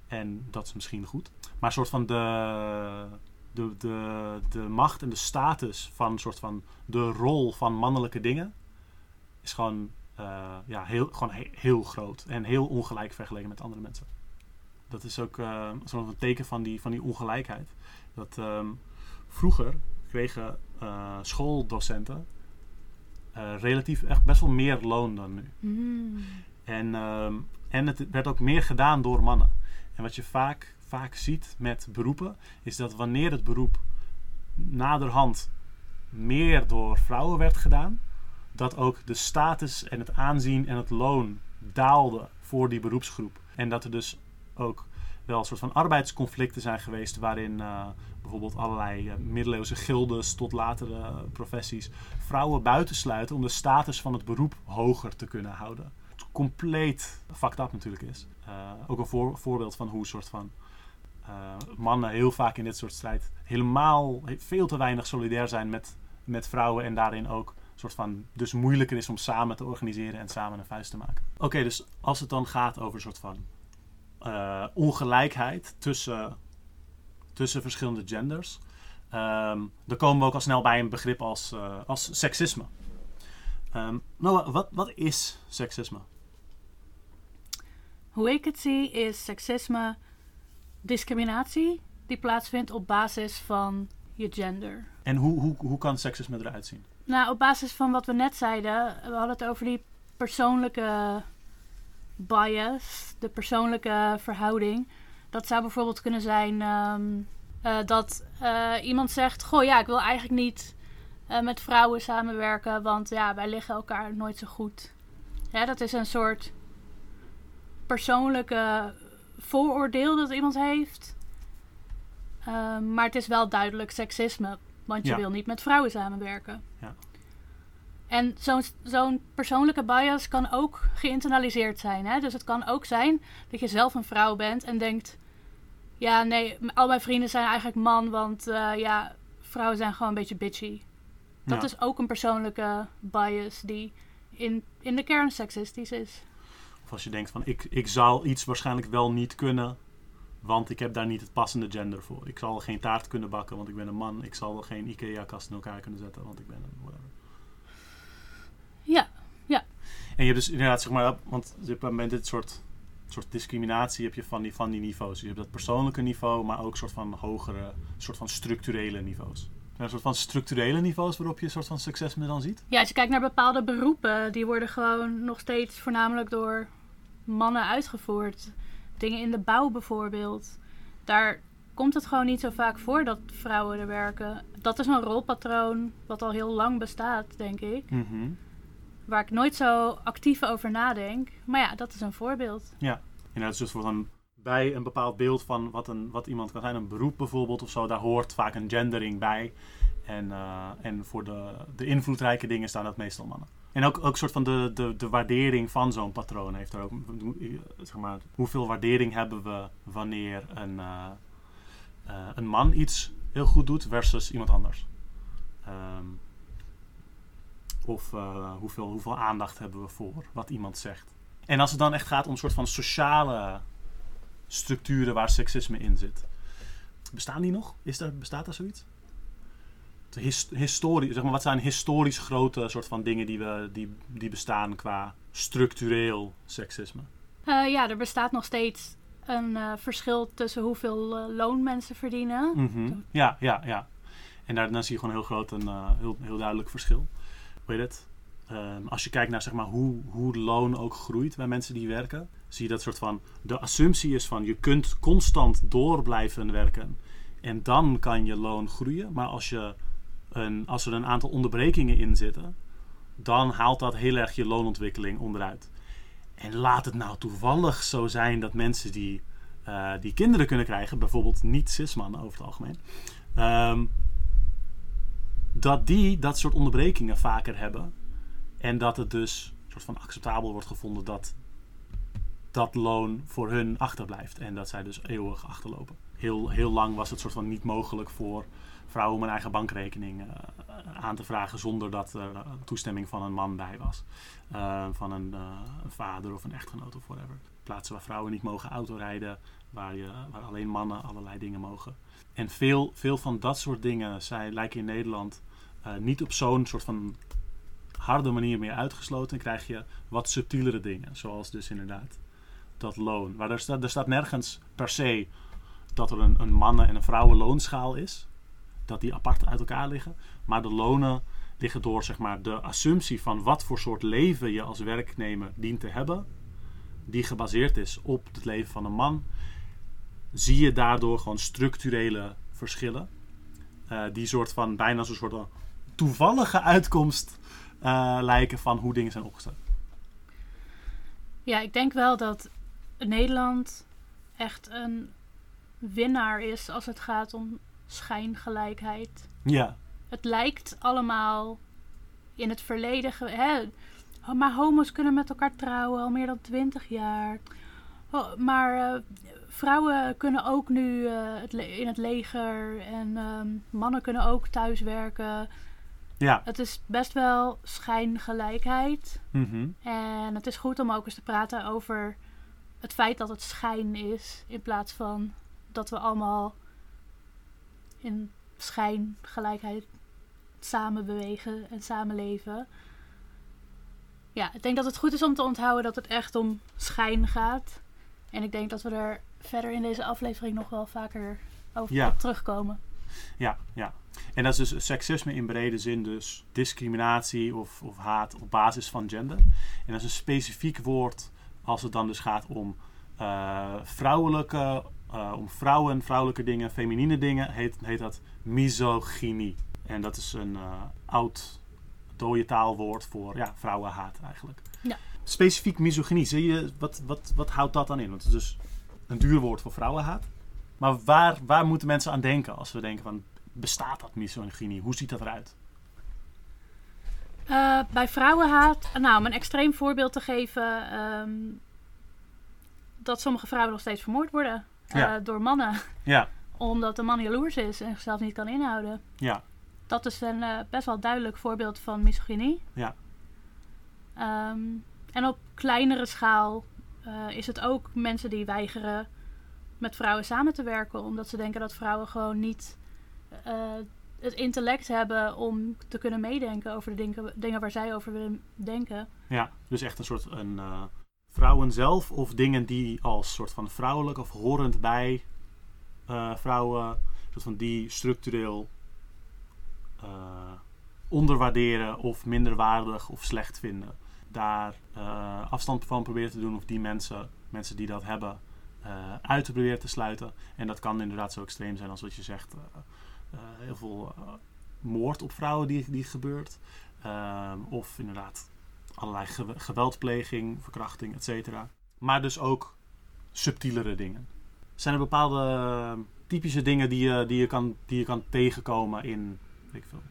En dat is misschien goed. Maar soort van de, de, de, de macht en de status van soort van de rol van mannelijke dingen is gewoon, eh, ja, heel, gewoon he- heel groot en heel ongelijk vergeleken met andere mensen. Dat is ook eh zo'n teken van die, van die ongelijkheid. Dat ehm, vroeger kregen eh, schooldocenten relatief echt best wel meer loon dan nu. Mm. En, ehm, en het werd ook meer gedaan door mannen. En wat je vaak, vaak ziet met beroepen, is dat wanneer het beroep naderhand meer door vrouwen werd gedaan, dat ook de status en het aanzien en het loon daalde voor die beroepsgroep. En dat er dus ook wel een soort van arbeidsconflicten zijn geweest waarin eh, bijvoorbeeld allerlei eh, middeleeuwse gildes tot latere professies vrouwen buitensluiten om de status van het beroep hoger te kunnen houden. Wat compleet fucked up natuurlijk is. Eh, ook een voor- voorbeeld van hoe soort van eh, mannen heel vaak in dit soort strijd helemaal veel te weinig solidair zijn met, met vrouwen en daarin ook soort van dus moeilijker is om samen te organiseren en samen een vuist te maken. Oké, dus als het dan gaat over een soort van eh, ongelijkheid tussen, tussen verschillende genders, ehm, dan komen we ook al snel bij een begrip als, eh, als seksisme. Ehm, Noah, wat, wat is seksisme? Hoe ik het zie is seksisme discriminatie die plaatsvindt op basis van je gender. En hoe, hoe, hoe kan seksisme eruit zien? Nou, op basis van wat we net zeiden, we hadden het over die persoonlijke bias, de persoonlijke verhouding. Dat zou bijvoorbeeld kunnen zijn ehm, eh, dat eh, iemand zegt: Goh, ja, ik wil eigenlijk niet eh, met vrouwen samenwerken, want ja, wij liggen elkaar nooit zo goed. Ja, dat is een soort persoonlijke vooroordeel dat iemand heeft. Ehm, maar het is wel duidelijk seksisme, want je Ja. wil niet met vrouwen samenwerken. Ja. En zo'n zo'n persoonlijke bias kan ook geïnternaliseerd zijn. Hè? Dus het kan ook zijn dat je zelf een vrouw bent en denkt... Ja, nee, al mijn vrienden zijn eigenlijk man, want eh, ja, vrouwen zijn gewoon een beetje bitchy. Dat Ja. is ook een persoonlijke bias die in, in de kern seksistisch is. Of als je denkt van ik, ik zou iets waarschijnlijk wel niet kunnen, want ik heb daar niet het passende gender voor. Ik zal geen taart kunnen bakken, want ik ben een man. Ik zal geen IKEA-kast in elkaar kunnen zetten, want ik ben een whatever. Ja, En je hebt dus inderdaad, zeg maar, want je hebt met dit soort, soort discriminatie heb je van die, van die niveaus. Dus je hebt dat persoonlijke niveau, maar ook soort van hogere, soort van structurele niveaus. Zijn er een soort van structurele niveaus waarop je een soort van seksisme dan ziet? Ja, als je kijkt naar bepaalde beroepen, die worden gewoon nog steeds voornamelijk door mannen uitgevoerd. Dingen in de bouw bijvoorbeeld. Daar komt het gewoon niet zo vaak voor dat vrouwen er werken. Dat is een rolpatroon wat al heel lang bestaat, denk ik. Mhm. Waar ik nooit zo actief over nadenk. Maar ja, dat is een voorbeeld. Inderdaad, dus voor een, bij een bepaald beeld van wat, een, wat iemand kan zijn, een beroep bijvoorbeeld of zo, daar hoort vaak een gendering bij. En, eh, en voor de, de invloedrijke dingen staan dat meestal mannen. En ook, ook soort van de, de, de waardering van zo'n patroon heeft er ook. Zeg maar, hoeveel waardering hebben we wanneer een, eh, eh, een man iets heel goed doet versus iemand anders? Ehm, of eh, hoeveel, hoeveel aandacht hebben we voor wat iemand zegt? En als het dan echt gaat om een soort van sociale structuren waar seksisme in zit. Bestaan die nog? Is er, bestaat er zoiets? Zeg maar, wat zijn historisch grote soort van dingen die, we, die, die bestaan qua structureel seksisme? Eh, ja, er bestaat nog steeds een eh, verschil tussen hoeveel loon mensen verdienen. Mhm. Ja, ja, ja. En daar, dan zie je gewoon heel groot een heel, heel duidelijk verschil. Het? Ehm, als je kijkt naar zeg maar, hoe, hoe loon ook groeit bij mensen die werken, zie je dat soort van. De assumptie is van je kunt constant door blijven werken. En dan kan je loon groeien. Maar als, je een, als er een aantal onderbrekingen in zitten, dan haalt dat heel erg je loonontwikkeling onderuit. En laat het nou toevallig zo zijn dat mensen die, eh, die kinderen kunnen krijgen, bijvoorbeeld niet cis-mannen over het algemeen, ehm, dat die dat soort onderbrekingen vaker hebben. En dat het dus soort van acceptabel wordt gevonden dat dat loon voor hun achterblijft. En dat zij dus eeuwig achterlopen. Heel, heel lang was het soort van niet mogelijk voor vrouwen om een eigen bankrekening uh, aan te vragen zonder dat er toestemming van een man bij was. Uh, van een, uh, een, vader of een echtgenoot of whatever. Plaatsen waar vrouwen niet mogen autorijden, waar, je, waar alleen mannen allerlei dingen mogen. En veel, veel van dat soort dingen zijn, lijken in Nederland niet op zo'n soort van harde manier meer uitgesloten. En krijg je wat subtielere dingen, zoals dus inderdaad dat loon. Maar er staat, er staat nergens per se dat er een, een mannen- en een vrouwenloonschaal is. Dat die apart uit elkaar liggen. Maar de lonen liggen door zeg maar, de assumptie van wat voor soort leven je als werknemer dient te hebben. Die gebaseerd is op het leven van een man. Zie je daardoor gewoon structurele verschillen. Uh, die soort van bijna zo'n soort toevallige uitkomst uh, lijken van hoe dingen zijn opgesteld. Ja, ik denk wel dat Nederland echt een winnaar is als het gaat om schijngelijkheid. Ja. Het lijkt allemaal in het verleden. Hè, maar homo's kunnen met elkaar trouwen al meer dan twintig jaar. Oh, maar uh, vrouwen kunnen ook nu uh, het in het leger en um, mannen kunnen ook thuiswerken. Ja. Het is best wel schijngelijkheid. Mm -hmm. En het is goed om ook eens te praten over het feit dat het schijn is. In plaats van dat we allemaal in schijngelijkheid samen bewegen en samenleven. Ja, ik denk dat het goed is om te onthouden dat het echt om schijn gaat. En ik denk dat we er verder in deze aflevering nog wel vaker over Ja. op terugkomen. Ja, ja. En dat is dus seksisme in brede zin, dus discriminatie of, of haat op basis van gender. En dat is een specifiek woord als het dan dus gaat om eh, vrouwelijke, eh, om vrouwen, vrouwelijke dingen, feminine dingen, heet, heet dat misogynie. En dat is een eh, oud dode taalwoord voor ja, vrouwenhaat eigenlijk. Ja. Specifiek misogynie, zie je, wat, wat, wat houdt dat dan in? Want het is dus een duur woord voor vrouwenhaat. Maar waar, waar moeten mensen aan denken als we denken van, bestaat dat misogynie? Hoe ziet dat eruit? Eh, bij vrouwenhaat, nou, om een extreem voorbeeld te geven, ehm, dat sommige vrouwen nog steeds vermoord worden eh, Ja. door mannen. Ja, Omdat de man jaloers is en zichzelf niet kan inhouden. ja, Dat is een eh, best wel duidelijk voorbeeld van misogynie. Ja. Ehm, en op kleinere schaal eh, is het ook mensen die weigeren met vrouwen samen te werken. Omdat ze denken dat vrouwen gewoon niet eh, het intellect hebben om te kunnen meedenken over de dingen, dingen waar zij over willen denken. ja. Dus echt een soort een, eh, vrouwen zelf of dingen die als soort van vrouwelijk of horend bij vrouwen, soort van die structureel onderwaarderen of minderwaardig of slecht vinden. Daar eh, afstand van proberen te doen of die mensen, mensen die dat hebben, eh, uit te proberen te sluiten. En dat kan inderdaad zo extreem zijn als wat je zegt. eh, heel veel moord op vrouwen die, die gebeurt. Ehm, of inderdaad allerlei gew- geweldpleging, verkrachting, et cetera. Maar dus ook subtielere dingen. Zijn er bepaalde eh, typische dingen die je, die je, kan, die je kan tegenkomen in, weet ik veel,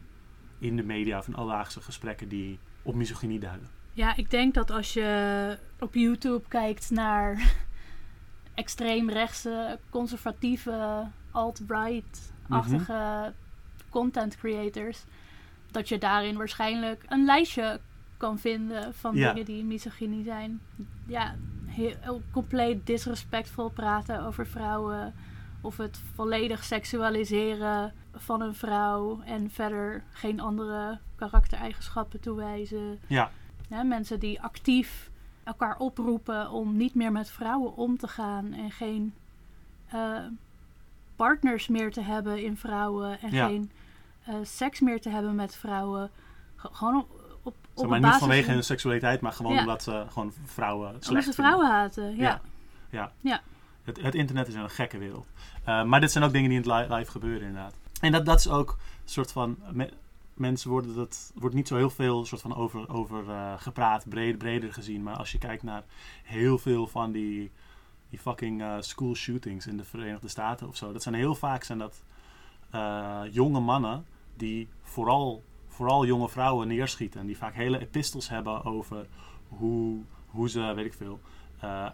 in de media of in alledaagse gesprekken die op misogynie duiden? Ja, ik denk dat als je op YouTube kijkt naar extreemrechtse, conservatieve, alt-right-achtige content creators, dat je daarin waarschijnlijk een lijstje kan vinden van Ja. dingen die misogynie zijn. Ja, heel compleet disrespectvol praten over vrouwen. Of het volledig seksualiseren van een vrouw en verder geen andere karaktereigenschappen toewijzen. Ja, Hè, mensen die actief elkaar oproepen om niet meer met vrouwen om te gaan en geen eh, partners meer te hebben in vrouwen en Ja. geen eh, seks meer te hebben met vrouwen. Ge- gewoon op, op, op maar basis niet vanwege van- hun seksualiteit, maar gewoon Ja. omdat ze gewoon vrouwen slecht omdat ze vinden. vrouwen haten. Ja. Ja. Het, het internet is een gekke wereld. Eh, maar dit zijn ook dingen die in het li- live gebeuren, inderdaad. En dat, dat is ook een soort van. me- mensen worden dat. wordt niet zo heel veel soort van over, over eh, gepraat, breed, breder gezien. Maar als je kijkt naar heel veel van die. die fucking eh, school shootings in de Verenigde Staten of zo. Dat zijn heel vaak zijn dat eh, jonge mannen die vooral, vooral jonge vrouwen neerschieten. En die vaak hele epistels hebben over hoe, hoe ze, weet ik veel,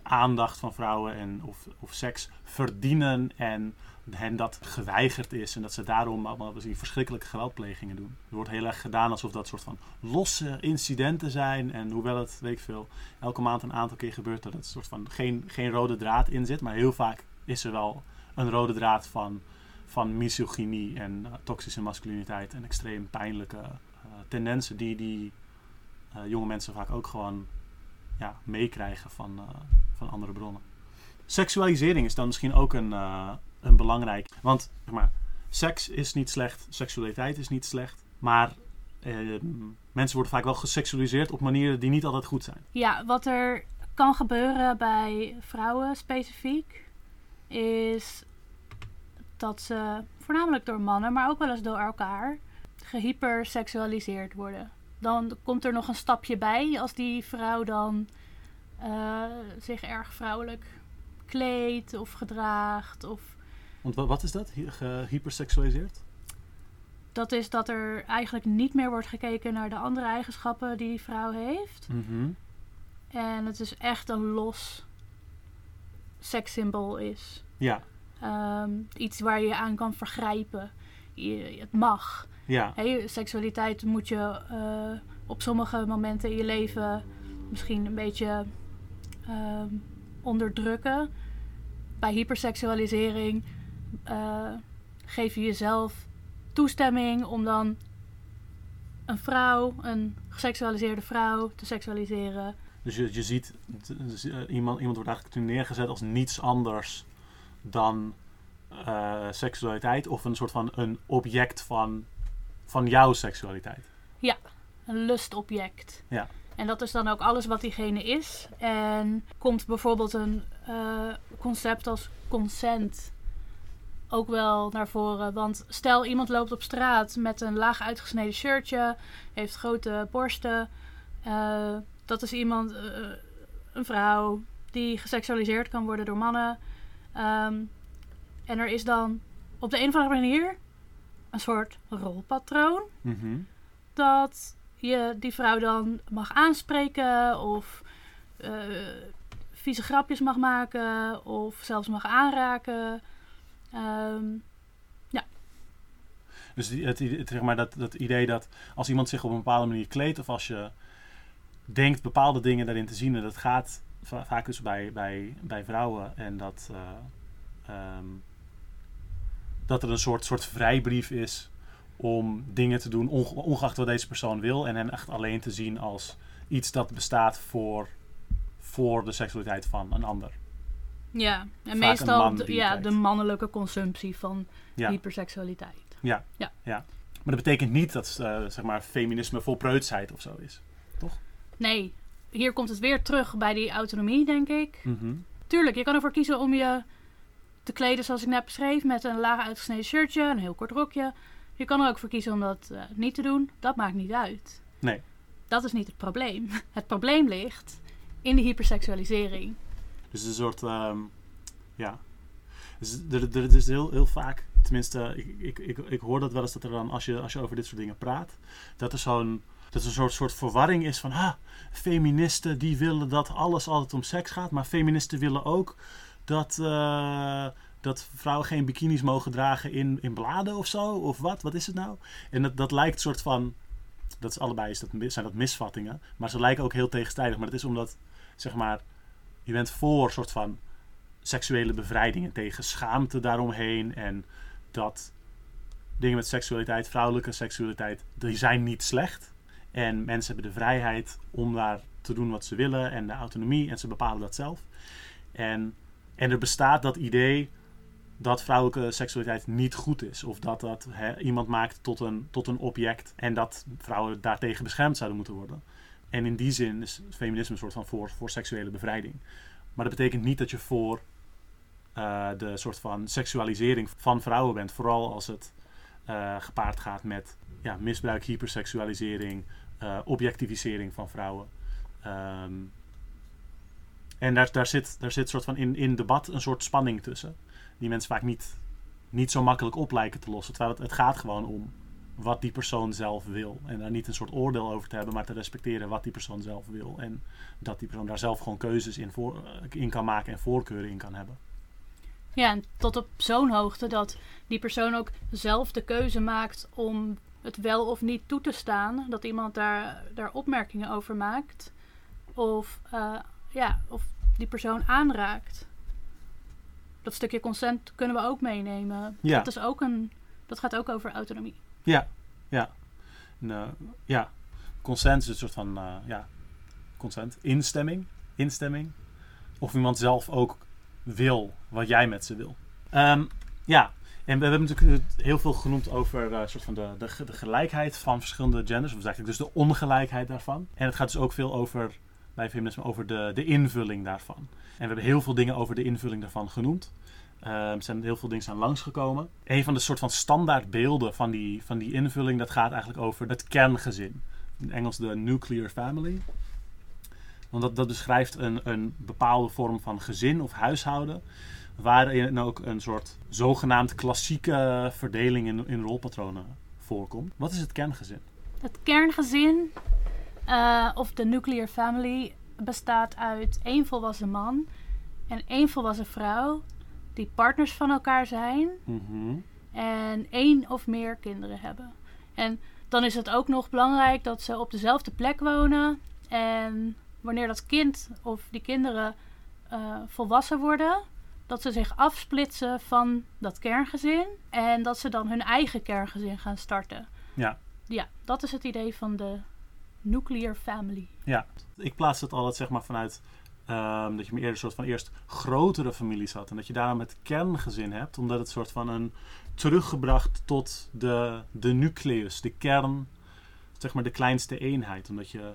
aandacht van vrouwen en of, of seks verdienen en hen dat geweigerd is en dat ze daarom allemaal die verschrikkelijke geweldplegingen doen. Er wordt heel erg gedaan alsof dat soort van losse incidenten zijn en hoewel het, weet ik veel, elke maand een aantal keer gebeurt dat het soort van geen, geen rode draad in zit, maar heel vaak is er wel een rode draad van, van misogynie en uh, toxische masculiniteit en extreem pijnlijke uh, tendensen die die uh, jonge mensen vaak ook gewoon ja, meekrijgen van, van andere bronnen. Seksualisering is dan misschien ook een, een belangrijk. Want zeg maar, seks is niet slecht, seksualiteit is niet slecht. Maar eh, mensen worden vaak wel geseksualiseerd op manieren die niet altijd goed zijn. Ja, wat er kan gebeuren bij vrouwen specifiek, is dat ze voornamelijk door mannen, maar ook wel eens door elkaar, gehyperseksualiseerd worden. Dan komt er nog een stapje bij als die vrouw dan uh, zich erg vrouwelijk kleedt of gedraagt of want wat is dat, gehyperseksualiseerd? Dat is dat er eigenlijk niet meer wordt gekeken naar de andere eigenschappen die die vrouw heeft. Mm En het is echt een los sekssymbool is. Ja. Um, iets waar je aan kan vergrijpen. Je, het mag. Ja. Hey, seksualiteit moet je uh, op sommige momenten in je leven misschien een beetje um, onderdrukken. Bij hyperseksualisering uh, geef je jezelf toestemming om dan een vrouw, een geseksualiseerde vrouw, te seksualiseren. Dus je, je ziet, eh, iemand, iemand wordt eigenlijk neergezet als niets anders dan uh, seksualiteit of een soort van een object van, van jouw seksualiteit. Ja, een lustobject. Ja. En dat is dan ook alles wat diegene is. En komt bijvoorbeeld een uh, concept als consent ook wel naar voren. Want stel iemand loopt op straat met een laag uitgesneden shirtje, heeft grote borsten. Uh, dat is iemand, uh, een vrouw, die geseksualiseerd kan worden door mannen. Um, en er is dan op de een of andere manier een soort rolpatroon. Mm -hmm. Dat je die vrouw dan mag aanspreken of uh, vieze grapjes mag maken of zelfs mag aanraken. Um, ja. Dus het, het, zeg maar dat, dat idee dat als iemand zich op een bepaalde manier kleedt, of als je denkt bepaalde dingen daarin te zien, en dat gaat vaak dus bij, bij, bij vrouwen, en dat, uh, dat er een soort, soort vrijbrief is om dingen te doen, ongeacht wat deze persoon wil, en hen echt alleen te zien als iets dat bestaat voor, voor de seksualiteit van een ander. Ja, en meestal de, ja, de mannelijke consumptie van hyperseksualiteit. Ja. ja. ja. Maar dat betekent niet dat uh, zeg maar, feminisme vol preutsheid of zo is, toch? Nee, hier komt het weer terug bij die autonomie, denk ik. Mm -hmm. Tuurlijk, je kan ervoor kiezen om je te kleden zoals ik net beschreef, met een laag uitgesneden shirtje, een heel kort rokje. Je kan er ook voor kiezen om dat uh, niet te doen. Dat maakt niet uit. Nee. Dat is niet het probleem. Het probleem ligt in de hyperseksualisering. Dus een soort, um, ja. Dus er, is heel, heel vaak, tenminste, ik, ik, ik, ik hoor dat wel eens dat er dan, als je, als je over dit soort dingen praat, dat er zo'n dat er een soort, soort verwarring is van, ah, feministen die willen dat alles altijd om seks gaat, maar feministen willen ook dat, uh, dat vrouwen geen bikinis mogen dragen in, in bladen of zo, of wat, wat is het nou? En dat, dat lijkt soort van, dat is allebei is dat, zijn dat misvattingen, maar ze lijken ook heel tegenstrijdig, maar dat is omdat, zeg maar, je bent voor soort van seksuele bevrijding en tegen schaamte daaromheen. En dat dingen met seksualiteit, vrouwelijke seksualiteit, die zijn niet slecht. En mensen hebben de vrijheid om daar te doen wat ze willen en de autonomie en ze bepalen dat zelf. En, en er bestaat dat idee dat vrouwelijke seksualiteit niet goed is. Of dat dat iemand maakt tot een, tot een object en dat vrouwen daartegen beschermd zouden moeten worden. En in die zin is feminisme een soort van voor, voor seksuele bevrijding. Maar dat betekent niet dat je voor uh, de soort van seksualisering van vrouwen bent. Vooral als het uh, gepaard gaat met ja, misbruik, hyperseksualisering, uh, objectivisering van vrouwen. Um, en daar, daar, zit, daar zit soort van in, in debat een soort spanning tussen. Die mensen vaak niet, niet zo makkelijk op lijken te lossen. Terwijl het, het gaat gewoon om wat die persoon zelf wil. En daar niet een soort oordeel over te hebben, maar te respecteren wat die persoon zelf wil. En dat die persoon daar zelf gewoon keuzes in, voor, in kan maken en voorkeuren in kan hebben. Ja, en tot op zo'n hoogte dat die persoon ook zelf de keuze maakt om het wel of niet toe te staan. Dat iemand daar, daar opmerkingen over maakt. Of, eh, ja, of die persoon aanraakt. Dat stukje consent kunnen we ook meenemen. Ja. Dat, is ook een, dat gaat ook over autonomie. Ja, ja. Eh, ja. Consent is een soort van, eh, ja, consent. Instemming. Instemming. Of iemand zelf ook wil wat jij met ze wil. Ehm, ja, en we hebben natuurlijk heel veel genoemd over uh, soort van de, de, de, gelijkheid van verschillende genders. Of eigenlijk dus de ongelijkheid daarvan. En het gaat dus ook veel over, bij feminisme, over de, de invulling daarvan. En we hebben heel veel dingen over de invulling daarvan genoemd. Um, er zijn heel veel dingen zijn langsgekomen. Een van de soort van standaardbeelden van die, van die invulling, dat gaat eigenlijk over het kerngezin. In Engels de nuclear family. Want dat, dat beschrijft een, een bepaalde vorm van gezin of huishouden. Waarin ook een soort zogenaamd klassieke verdeling in, in rolpatronen voorkomt. Wat is het kerngezin? Het kerngezin, uh, of de nuclear family, bestaat uit één volwassen man en één volwassen vrouw die partners van elkaar zijn mm-hmm. en één of meer kinderen hebben. En dan is het ook nog belangrijk dat ze op dezelfde plek wonen. En wanneer dat kind of die kinderen uh, volwassen worden, dat ze zich afsplitsen van dat kerngezin en dat ze dan hun eigen kerngezin gaan starten. Ja. Ja, dat is het idee van de nuclear family. Ja, ik plaats het altijd zeg maar vanuit Um, dat je meer een soort van eerst grotere families had. En dat je daarom het kerngezin hebt. Omdat het soort van een teruggebracht tot de, de nucleus, de kern, zeg maar de kleinste eenheid. Omdat je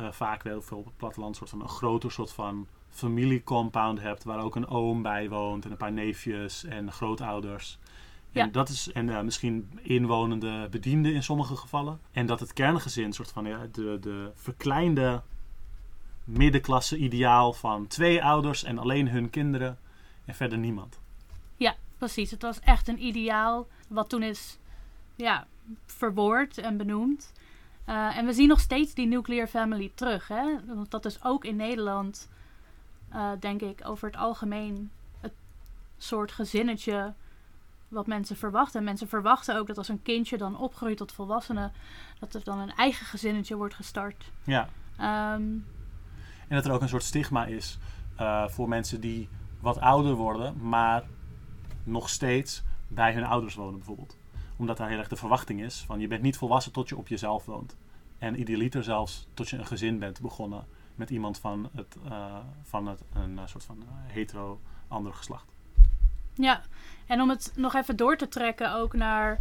uh, vaak wel veel op het platteland soort van een groter soort van familiecompound hebt. Waar ook een oom bij woont en een paar neefjes en grootouders. Ja. En dat is en uh, misschien inwonende bedienden in sommige gevallen. En dat het kerngezin soort van ja, de, de verkleinde middenklasse ideaal van twee ouders en alleen hun kinderen en verder niemand. Ja, precies. Het was echt een ideaal wat toen is ja, verwoord en benoemd. Uh, en we zien nog steeds die nuclear family terug. Hè? Want dat is ook in Nederland, uh, denk ik, over het algemeen het soort gezinnetje wat mensen verwachten. En mensen verwachten ook dat als een kindje dan opgroeit tot volwassene, dat er dan een eigen gezinnetje wordt gestart. Ja. Um, en dat er ook een soort stigma is uh, voor mensen die wat ouder worden, maar nog steeds bij hun ouders wonen bijvoorbeeld. Omdat daar heel erg de verwachting is van je bent niet volwassen tot je op jezelf woont. En idealiter zelfs tot je een gezin bent begonnen met iemand van, het, uh, van het, een uh, soort van hetero ander geslacht. Ja, en om het nog even door te trekken ook naar,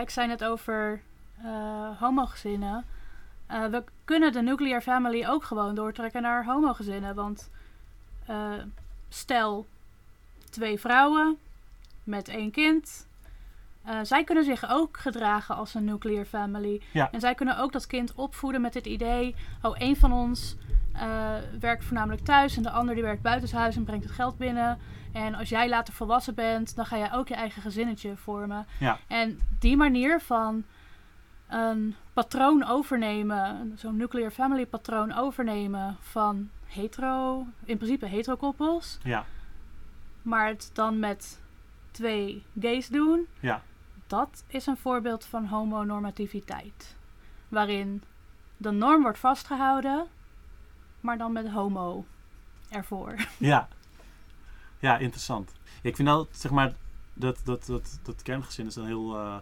ik zei net over homogezinnen. Uh, we kunnen de nuclear family ook gewoon doortrekken naar homogezinnen. Want uh, stel twee vrouwen met één kind. Uh, zij kunnen zich ook gedragen als een nuclear family. Ja. En zij kunnen ook dat kind opvoeden met het idee: oh, één van ons werkt voornamelijk thuis en de ander die werkt buitenshuis en brengt het geld binnen. En als jij later volwassen bent, dan ga jij ook je eigen gezinnetje vormen. Ja. En die manier van een patroon overnemen, zo'n nuclear family patroon overnemen van hetero, in principe hetero koppels. Ja. Maar het dan met twee gays doen. Ja. Dat is een voorbeeld van homonormativiteit. Waarin de norm wordt vastgehouden, maar dan met homo ervoor. Ja. Ja, interessant. Ik vind dat, zeg maar, dat, dat, dat, dat kerngezin is dan heel... Uh,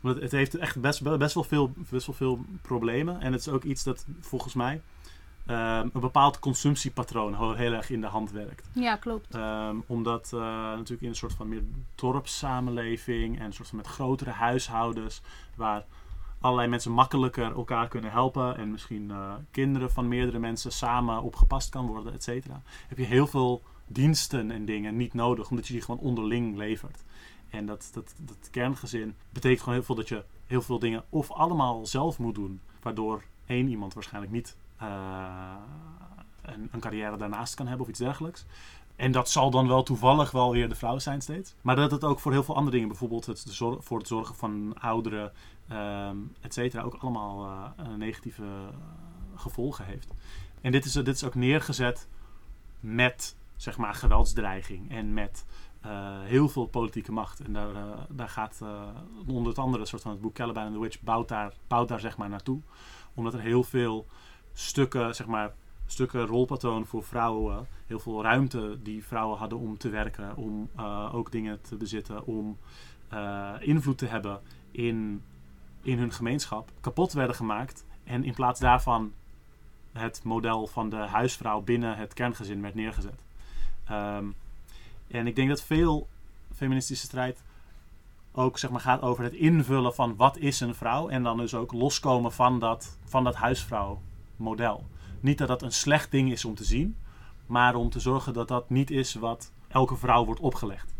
want het heeft echt best, best, wel veel, best wel veel problemen. En het is ook iets dat volgens mij um, een bepaald consumptiepatroon heel erg in de hand werkt. Ja, klopt. Um, omdat uh, natuurlijk in een soort van meer dorpssamenleving en een soort van met grotere huishoudens, waar allerlei mensen makkelijker elkaar kunnen helpen en misschien uh, kinderen van meerdere mensen samen opgepast kan worden, et cetera. Heb je heel veel diensten en dingen niet nodig, omdat je die gewoon onderling levert. En dat, dat, dat kerngezin betekent gewoon heel veel dat je heel veel dingen of allemaal zelf moet doen. Waardoor één iemand waarschijnlijk niet uh, een, een, carrière daarnaast kan hebben of iets dergelijks. En dat zal dan wel toevallig wel weer de vrouw zijn steeds. Maar dat het ook voor heel veel andere dingen, bijvoorbeeld het voor het zorgen van ouderen, ehm et cetera, ook allemaal eh, eh, negatieve eh, gevolgen heeft. En dit is, dit is ook neergezet met, zeg maar, geweldsdreiging en met eh, heel veel politieke macht. En daar, eh, daar gaat eh, onder het andere soort van het boek Caliban and the Witch bouwt daar, bouwt daar zeg maar naartoe. Omdat er heel veel stukken, zeg maar, stukken rolpatroon voor vrouwen, heel veel ruimte die vrouwen hadden om te werken, om ook dingen te bezitten, om invloed te hebben in, in hun gemeenschap, kapot werden gemaakt. En in plaats daarvan het model van de huisvrouw binnen het kerngezin werd neergezet. Ehm, en ik denk dat veel feministische strijd ook zeg maar, gaat over het invullen van wat is een vrouw. En dan dus ook loskomen van dat, van dat huisvrouwmodel. Niet dat dat een slecht ding is om te zien, maar om te zorgen dat dat niet is wat elke vrouw wordt opgelegd.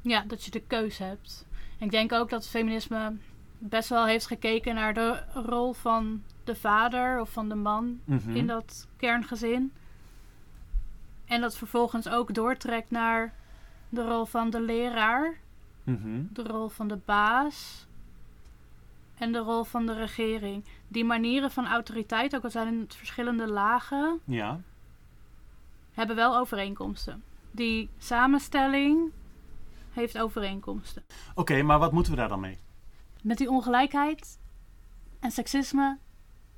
Ja, dat je de keus hebt. En ik denk ook dat feminisme best wel heeft gekeken naar de rol van de vader of van de man Mhm. in dat kerngezin. En dat vervolgens ook doortrekt naar de rol van de leraar, Mhm. de rol van de baas en de rol van de regering. Die manieren van autoriteit, ook al zijn het verschillende lagen, Ja, hebben wel overeenkomsten. Die samenstelling heeft overeenkomsten. oké, maar wat moeten we daar dan mee? Met die ongelijkheid en seksisme.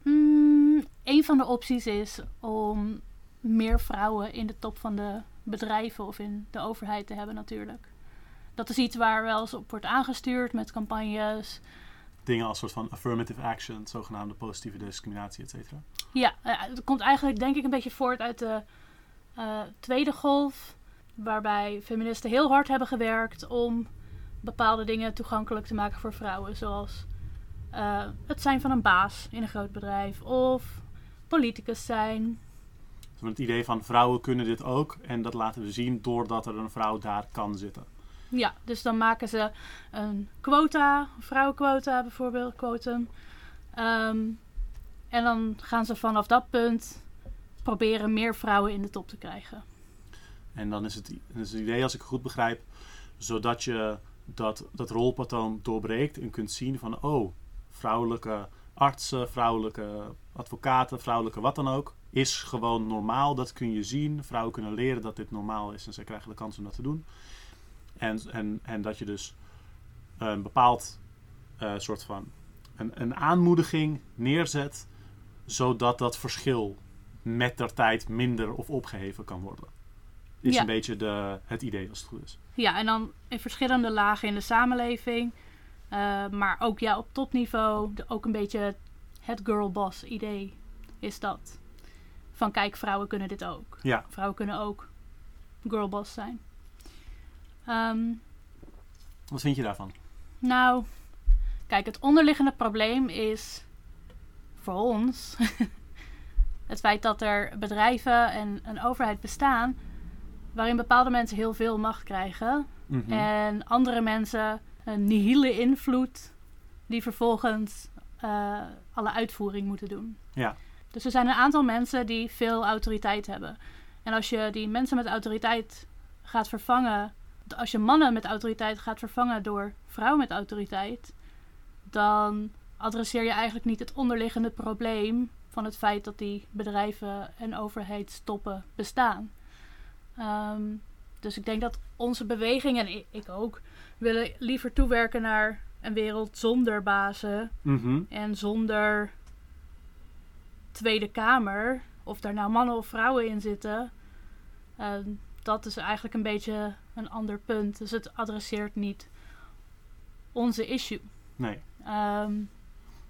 Mm, een van de opties is om meer vrouwen in de top van de bedrijven of in de overheid te hebben natuurlijk. Dat is iets waar wel eens op wordt aangestuurd met campagnes. Dingen als soort van affirmative action, zogenaamde positieve discriminatie, et cetera. Ja, eh, het komt eigenlijk denk ik een beetje voort uit de eh, tweede golf. Waarbij feministen heel hard hebben gewerkt om bepaalde dingen toegankelijk te maken voor vrouwen. Zoals eh, het zijn van een baas in een groot bedrijf. Of politicus zijn. Dus het idee van vrouwen kunnen dit ook. En dat laten we zien doordat er een vrouw daar kan zitten. Ja, dus dan maken ze een quota, een vrouwenquota bijvoorbeeld, quotum. Ehm, en dan gaan ze vanaf dat punt proberen meer vrouwen in de top te krijgen. En dan is het, is het idee, als ik het goed begrijp, zodat je dat, dat rolpatroon doorbreekt en kunt zien van, oh, vrouwelijke artsen, vrouwelijke advocaten, vrouwelijke wat dan ook, is gewoon normaal. Dat kun je zien. Vrouwen kunnen leren dat dit normaal is en zij krijgen de kans om dat te doen. En, en, en dat je dus een bepaald eh, soort van een, een aanmoediging neerzet, zodat dat verschil met der tijd minder of opgeheven kan worden. Is Ja. een beetje de, het idee als het goed is. Ja, en dan in verschillende lagen in de samenleving. Eh, maar ook ja, op topniveau. De, ook een beetje het girlboss idee is dat. Van kijk, vrouwen kunnen dit ook. Ja, Vrouwen kunnen ook girlboss zijn. Ehm, wat vind je daarvan? nou, kijk, het onderliggende probleem is voor ons het feit dat er bedrijven en een overheid bestaan waarin bepaalde mensen heel veel macht krijgen Mhm. en andere mensen een nihile invloed die vervolgens eh, alle uitvoering moeten doen. Ja. Dus er zijn een aantal mensen die veel autoriteit hebben. En als je die mensen met autoriteit gaat vervangen, als je mannen met autoriteit gaat vervangen door vrouwen met autoriteit, dan adresseer je eigenlijk niet het onderliggende probleem van het feit dat die bedrijven en overheidstoppen bestaan. Ehm, dus ik denk dat onze beweging, en ik, ook, willen liever toewerken naar een wereld zonder bazen Mhm. en zonder Tweede Kamer, of daar nou mannen of vrouwen in zitten, ehm, dat is eigenlijk een beetje een ander punt. Dus het adresseert niet onze issue. Nee, Ehm,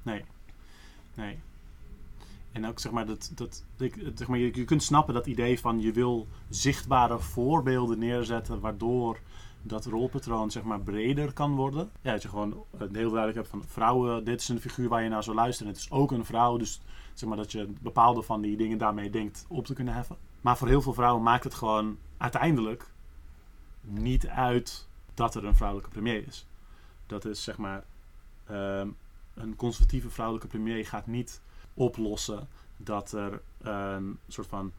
nee, nee. En ook zeg maar, dat, dat, zeg maar je, je kunt snappen dat idee van je wil zichtbare voorbeelden neerzetten waardoor dat rolpatroon zeg maar breder kan worden. Ja, dat je gewoon eh, heel duidelijk hebt van vrouwen, dit is een figuur waar je naar zou luisteren. Het is ook een vrouw, dus zeg maar dat je bepaalde van die dingen daarmee denkt op te kunnen heffen. Maar voor heel veel vrouwen maakt het gewoon uiteindelijk niet uit dat er een vrouwelijke premier is. Dat is zeg maar ehm, een conservatieve vrouwelijke premier gaat niet oplossen dat er een soort van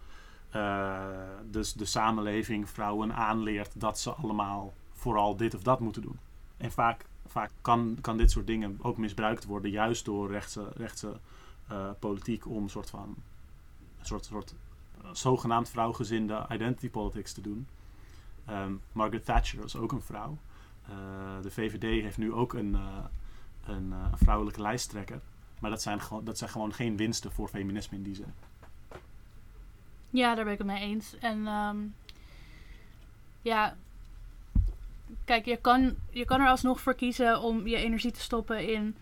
eh, dus de samenleving vrouwen aanleert dat ze allemaal vooral dit of dat moeten doen. En vaak, vaak kan, kan dit soort dingen ook misbruikt worden, juist door rechtse, rechtse eh, politiek, om een soort van een soort, soort eh, zogenaamd vrouwgezinde identity politics te doen. Ehm, Margaret Thatcher was ook een vrouw. Eh, de VVD heeft nu ook een, een vrouwelijke lijsttrekker. Maar dat zijn, dat zijn gewoon geen winsten voor feminisme in die zin. Ja, daar ben ik het mee eens. En ehm, ja, kijk, je kan, je kan er alsnog voor kiezen om je energie te stoppen in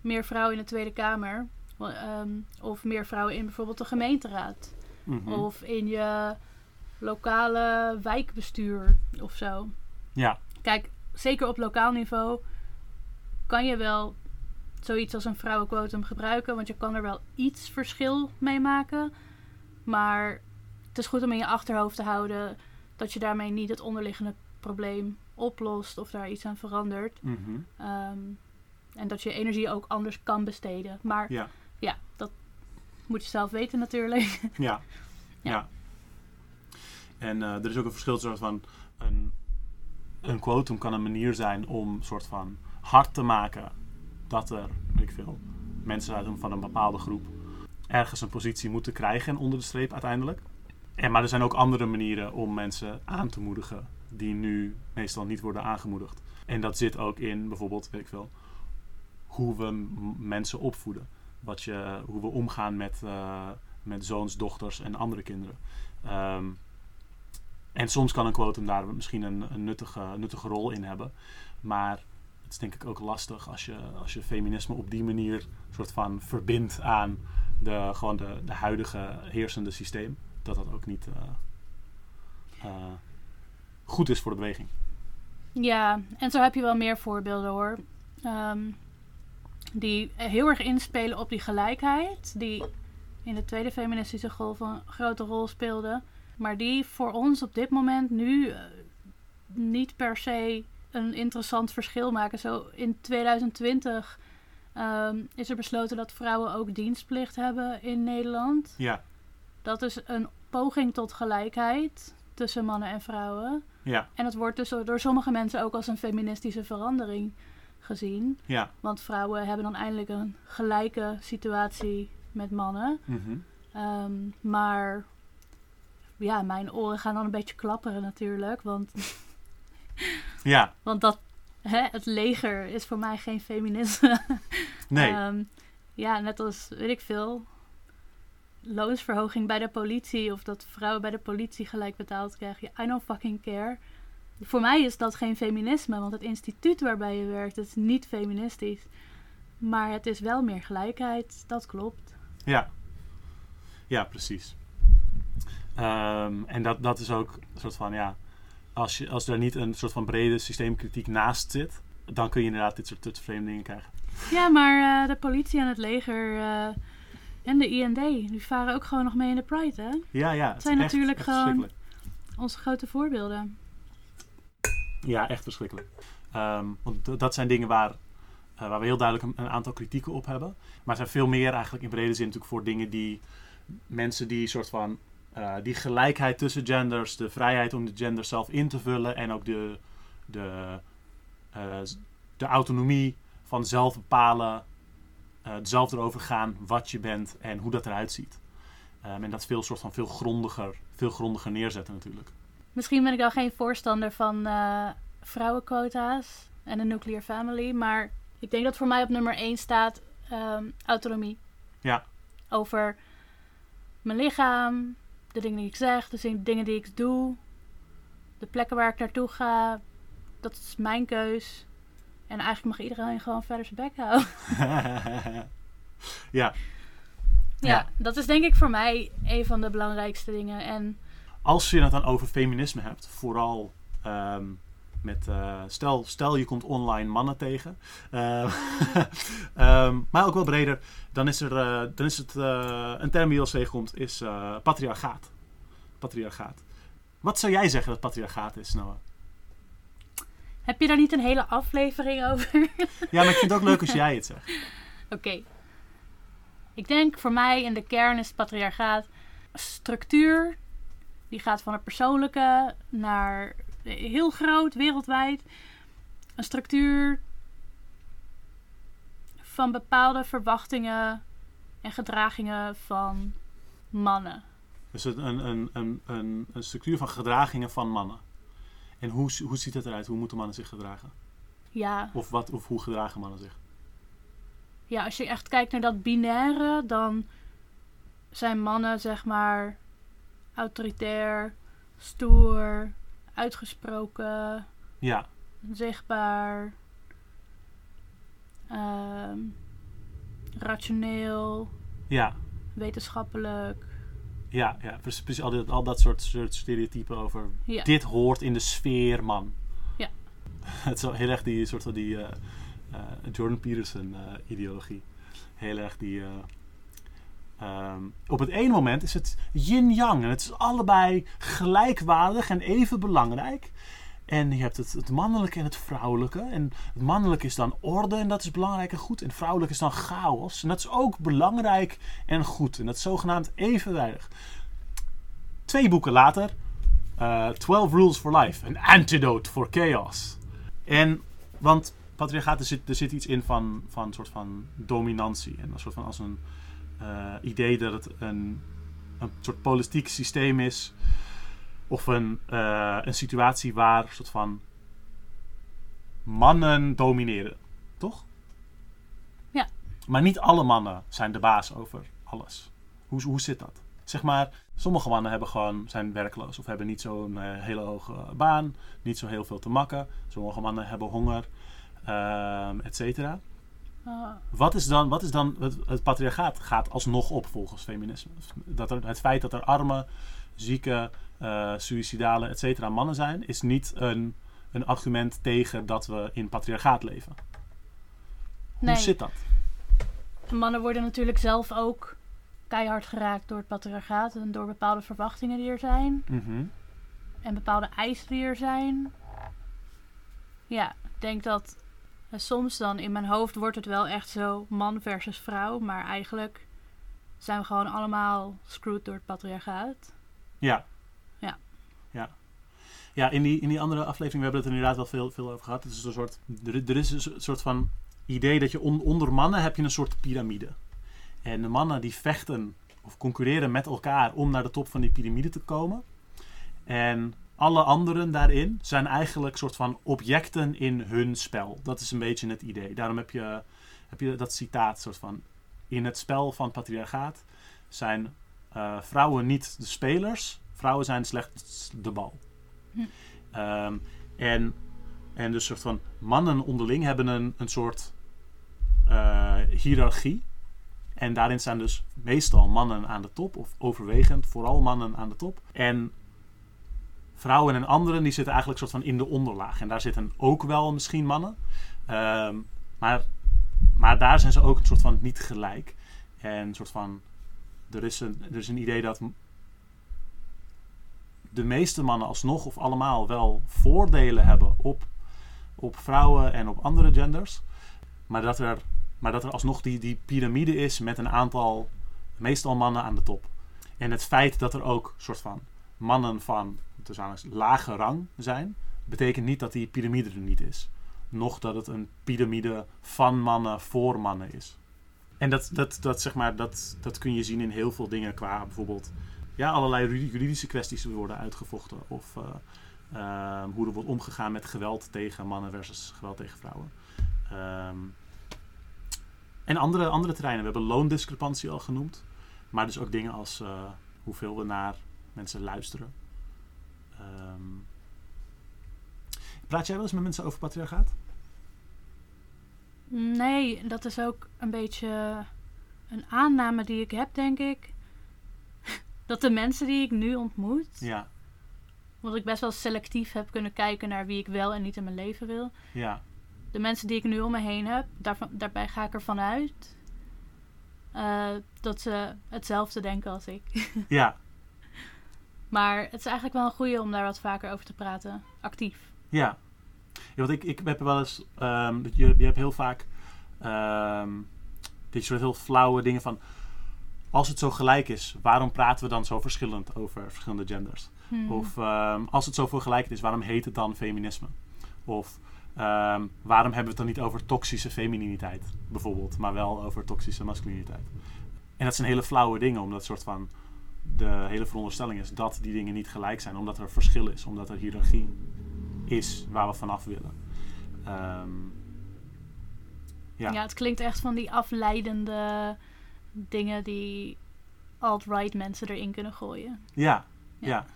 meer vrouwen in de Tweede Kamer. Ehm, of meer vrouwen in bijvoorbeeld de gemeenteraad. Mhm. Of in je lokale wijkbestuur of zo. Ja, Kijk, zeker op lokaal niveau kan je wel zoiets als een vrouwenquotum gebruiken. Want je kan er wel iets verschil mee maken. Maar het is goed om in je achterhoofd te houden dat je daarmee niet het onderliggende probleem oplost of daar iets aan verandert. mhm. Ehm, en dat je energie ook anders kan besteden. Maar ja. Ja, dat moet je zelf weten natuurlijk. Ja. Ja. ja. En eh, er is ook een verschil tussen van een, een quotum kan een manier zijn om soort van hard te maken dat er, weet ik veel, mensen uit een, van een bepaalde groep ergens een positie moeten krijgen onder de streep uiteindelijk. En, maar er zijn ook andere manieren om mensen aan te moedigen die nu meestal niet worden aangemoedigd. En dat zit ook in bijvoorbeeld, weet ik veel, hoe we mensen opvoeden. Wat je, hoe we omgaan met, eh, met zoons, dochters en andere kinderen. Ehm, en soms kan een quotum daar misschien een, een nuttige, nuttige rol in hebben. Maar het is denk ik ook lastig als je, als je feminisme op die manier soort van verbindt aan de, gewoon de, de huidige heersende systeem. Dat dat ook niet eh, eh, goed is voor de beweging. Ja, en zo heb je wel meer voorbeelden hoor. Ehm, die heel erg inspelen op die gelijkheid. Die in de tweede feministische golf een grote rol speelde. Maar die voor ons op dit moment nu eh, niet per se een interessant verschil maken. Zo in 2020 ehm, is er besloten dat vrouwen ook dienstplicht hebben in Nederland. Ja, Dat is een poging tot gelijkheid tussen mannen en vrouwen. ja, En het wordt dus door sommige mensen ook als een feministische verandering gezien. ja. Want vrouwen hebben dan eindelijk een gelijke situatie met mannen. mhm. Ehm, maar ja, mijn oren gaan dan een beetje klapperen natuurlijk. Want, Ja, want dat, hè, het leger is voor mij geen feminisme. nee. Ehm, ja, net als, weet ik veel, loonsverhoging bij de politie of dat vrouwen bij de politie gelijk betaald krijgen. I don't fucking care. Voor mij is dat geen feminisme, want het instituut waarbij je werkt is niet feministisch. Maar het is wel meer gelijkheid, dat klopt. Ja, ja precies. Ehm, en dat, dat is ook een soort van, ja, als, je, als er niet een soort van brede systeemkritiek naast zit, dan kun je inderdaad dit soort, vreemde dingen krijgen. Ja, maar eh, de politie en het leger eh, en de IND, die varen ook gewoon nog mee in de Pride, hè? Ja, ja. Het zijn echt- natuurlijk echt gewoon-. Onze grote voorbeelden. Ja, echt verschrikkelijk. Ehm, want dat zijn dingen waar, eh, waar we heel duidelijk een, aantal kritieken op hebben. Maar er zijn veel meer eigenlijk in brede zin natuurlijk voor dingen die mensen die soort van eh, die gelijkheid tussen genders, de vrijheid om de gender zelf in te vullen en ook de, de, eh, de autonomie van zelf bepalen, zelf erover gaan wat je bent en hoe dat eruit ziet. Ehm, en dat veel soort van veel grondiger, veel grondiger neerzetten natuurlijk. Misschien ben ik dan geen voorstander van eh, vrouwenquota's en een nuclear family. Maar ik denk dat voor mij op nummer 1 staat ehm, autonomie. Ja. Over mijn lichaam, de dingen die ik zeg, de dingen die ik doe, de plekken waar ik naartoe ga. Dat is mijn keus. En eigenlijk mag iedereen gewoon verder zijn bek houden. ja, Ja, Ja. dat is denk ik voor mij een van de belangrijkste dingen. En als je het dan over feminisme hebt, vooral ehm, met, eh, stel, stel je komt online mannen tegen, ehm, maar ook wel breder, dan is, er, eh, dan is het eh, een term die als tegenkomt, is patriarchaat. Patriarchaat. Wat zou jij zeggen dat patriarchaat is, Noah? heb je daar niet een hele aflevering over? Ja, maar ik vind het ook leuk als jij het zegt. Oké. Ik denk voor mij in de kern is patriarchaat structuur Die gaat van het persoonlijke naar heel groot, wereldwijd. Een structuur van bepaalde verwachtingen en gedragingen van mannen. Dus een, een, een, een, een, een structuur van gedragingen van mannen. En hoe, hoe ziet het eruit? Hoe moeten mannen zich gedragen? Ja, Of, wat, of hoe gedragen mannen zich? ja, als je echt kijkt naar dat binaire, dan zijn mannen zeg maar autoritair, stoer, uitgesproken, Ja, zichtbaar, ehm, rationeel, ja, wetenschappelijk. ja, ja. Precies, al, dit, al dat soort, soort stereotypen over Ja. dit hoort in de sfeer, man. Ja. Het is wel heel erg die soort van die eh, eh, Jordan Peterson eh, ideologie. Heel erg die. Eh, ehm, op het ene moment is het yin-yang en het is allebei gelijkwaardig en even belangrijk. En je hebt het, het mannelijke en het vrouwelijke. En het mannelijke is dan orde en dat is belangrijk en goed. En het vrouwelijke is dan chaos. En dat is ook belangrijk en goed. En dat is zogenaamd evenwijdig. Twee boeken later, eh 12 Rules for Life, een antidote for chaos. En, want patriarchaat, er zit, er zit iets in van, van een soort van dominantie. En een soort van als een eh, idee dat het een, een soort politiek systeem is. Of een, eh, een situatie waar soort van mannen domineren. Toch? Ja. Maar niet alle mannen zijn de baas over alles. Hoe, hoe zit dat? Zeg maar, sommige mannen hebben gewoon, zijn werkloos of hebben niet zo'n eh, hele hoge baan, niet zo heel veel te makken. Sommige mannen hebben honger, ehm et cetera. Ah, Wat is dan, wat is dan het, het patriarchaat gaat alsnog op volgens feminisme? Dat er, het feit dat er arme, zieke, eh suïcidale, et cetera mannen zijn, is niet een, een argument tegen dat we in patriarchaat leven. Hoe nee, zit dat? de mannen worden natuurlijk zelf ook keihard geraakt door het patriarchaat en door bepaalde verwachtingen die er zijn. Mhm. en bepaalde eisen die er zijn. Ja, ik denk dat soms dan in mijn hoofd wordt het wel echt zo man versus vrouw, maar eigenlijk zijn we gewoon allemaal screwed door het patriarchaat. Ja. Ja. Ja. Ja, in die, in die andere aflevering, we hebben het er inderdaad wel veel, veel over gehad. Het is een soort, er, er is een soort van idee dat je on- onder mannen heb je een soort piramide. En de mannen die vechten of concurreren met elkaar om naar de top van die piramide te komen. En alle anderen daarin zijn eigenlijk soort van objecten in hun spel. Dat is een beetje het idee. Daarom heb je, heb je dat citaat soort van... In het spel van patriarchaat zijn eh, vrouwen niet de spelers. Vrouwen zijn slechts de bal. Hm. Ehm, en, en dus soort van mannen onderling hebben een, een soort eh, hiërarchie. En daarin staan dus meestal mannen aan de top, of overwegend vooral mannen aan de top. En vrouwen en anderen die zitten eigenlijk soort van in de onderlaag. En daar zitten ook wel misschien mannen. Ehm, maar, maar daar zijn ze ook een soort van niet gelijk. En een soort van. Er is een, er is een idee dat de meeste mannen alsnog of allemaal wel voordelen hebben op, op vrouwen en op andere genders. Maar dat er, maar dat er alsnog die, die piramide is met een aantal, meestal mannen aan de top. En het feit dat er ook soort van mannen van tussen lage rang zijn, betekent niet dat die piramide er niet is. Nog dat het een piramide van mannen voor mannen is. En dat, dat, dat, zeg maar, dat, dat kun je zien in heel veel dingen qua bijvoorbeeld ja, allerlei juri- juridische kwesties worden uitgevochten. Of eh, ehm, hoe er wordt omgegaan met geweld tegen mannen versus geweld tegen vrouwen. Ehm, en andere, andere terreinen. We hebben loondiscrepantie al genoemd. Maar dus ook dingen als eh, hoeveel we naar mensen luisteren. Ehm, praat jij wel eens met mensen over patriarchaat? Nee, dat is ook een beetje een aanname die ik heb, denk ik. Dat de mensen die ik nu ontmoet, Ja, want ik best wel selectief heb kunnen kijken naar wie ik wel en niet in mijn leven wil. ja, De mensen die ik nu om me heen heb, daarvan, daarbij ga ik ervan uit eh, dat ze hetzelfde denken als ik. ja, Maar het is eigenlijk wel een goeie om daar wat vaker over te praten. Actief. ja. Ja, want ik, ik heb wel eens, ehm, dat je, je hebt heel vaak ehm dit soort heel flauwe dingen van, als het zo gelijk is, waarom praten we dan zo verschillend over verschillende genders? Hmm. Of ehm, als het zo voor gelijkheid is, waarom heet het dan feminisme? Of waarom hebben we het dan niet over toxische femininiteit, bijvoorbeeld, maar wel over toxische masculiniteit? En dat zijn hele flauwe dingen, omdat soort van de hele veronderstelling is dat die dingen niet gelijk zijn, omdat er verschil is, omdat er hiërarchie is waar we vanaf willen. Ehm, ja. Ja. het klinkt echt van die afleidende dingen die alt-right mensen erin kunnen gooien. Ja, Ja. ja.